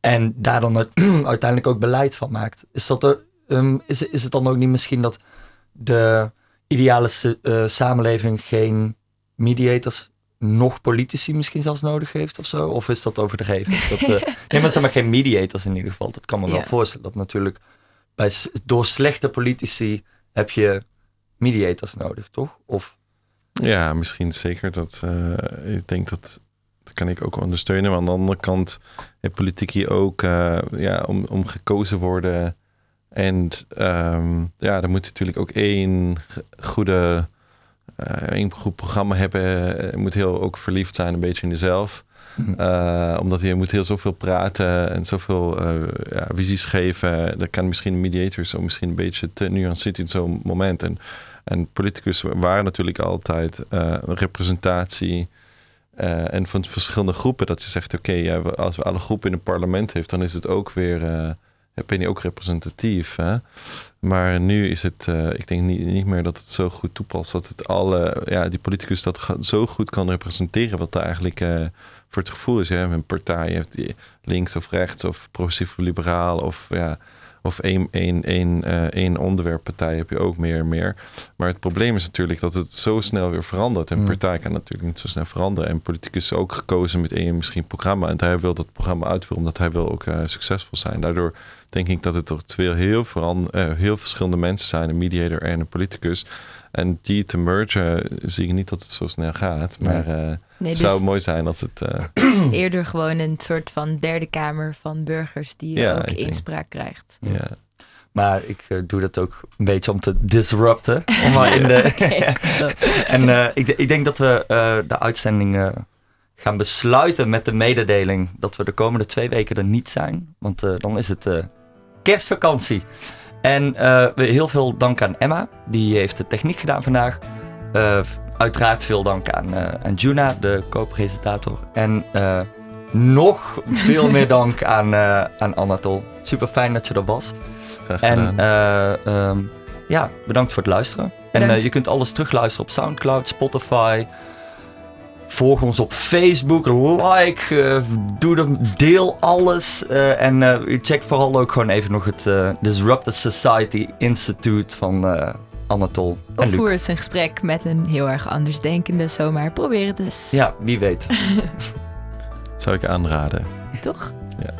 En daar dan *clears throat* uiteindelijk ook beleid van maakt. Is, dat er, um, is, is het dan ook niet misschien dat de ideale uh, samenleving geen mediators nog politici misschien zelfs nodig heeft of zo? Of is dat overdreven? *laughs* dat, uh, nee, maar zeg maar geen mediators in ieder geval. Dat kan me wel voorstellen. Dat natuurlijk bij, door slechte politici heb je mediators nodig, toch? Of... Ja, misschien zeker. Dat, uh, ik denk dat, dat kan ik ook ondersteunen. Maar aan de andere kant heeft politiek hier ook uh, ja, om, om gekozen worden. En um, ja, dan moet je natuurlijk ook één goede, uh, één goed programma hebben. Je moet heel ook verliefd zijn een beetje in jezelf. Uh, omdat je moet heel zoveel praten en zoveel uh, ja, visies geven. Dat kan misschien mediators zo misschien een beetje te nuanceerd in zo'n moment. En, en politicus waren natuurlijk altijd uh, representatie. en van verschillende groepen dat je zegt: oké, ja, als we alle groepen in een parlement heeft, dan is het ook weer. ben je ook representatief. Hè? Maar nu is het, uh, ik denk niet, niet meer dat het zo goed toepast. Dat het alle, ja, die politicus dat zo goed kan representeren wat er eigenlijk uh, voor het gevoel is, hè, een partij heeft links of rechts of progressief liberaal of ja, of één, één, één, eh, één onderwerppartij heb je ook meer en meer. Maar het probleem is natuurlijk dat het zo snel weer verandert. Een Mm. partij kan natuurlijk niet zo snel veranderen. En politicus is ook gekozen met één misschien programma. En hij wil dat programma uitvoeren omdat hij wil ook eh, succesvol zijn. Daardoor denk ik dat het toch twee heel, veran- eh, heel verschillende mensen zijn. Een mediator en een politicus. En die te mergen zie ik niet dat het zo snel gaat. Maar Nee, het dus zou mooi zijn als het... eh, *clears throat* eerder gewoon een soort van derde kamer van burgers die Ja, ook inspraak krijgt. ja. Maar ik eh, doe dat ook een beetje om te disrupten. *laughs* Om maar in de, *laughs* *laughs* en eh, ik, ik denk dat we eh, de uitzending gaan besluiten met de mededeling dat we de komende twee weken er niet zijn. Want eh, dan is het eh, kerstvakantie. En eh, we- heel veel dank aan Emma, die heeft de techniek gedaan vandaag. Eh, uiteraard veel dank aan, eh, aan Juna, de co-presentator. En eh, nog veel meer *laughs* dank aan, aan Anatol. Super fijn dat je er was. Graag gedaan. En eh, ehm, ja, bedankt voor het luisteren. En je kunt alles terugluisteren op Soundcloud, Spotify. Volg ons op Facebook, like, doe de, deel alles. en check vooral ook gewoon even nog het Disrupted Society Institute van Anatol en of Luc. voer eens een gesprek met een heel erg andersdenkende zomaar. Probeer het eens. Ja, wie weet. *laughs* Zou ik aanraden. Toch? Ja.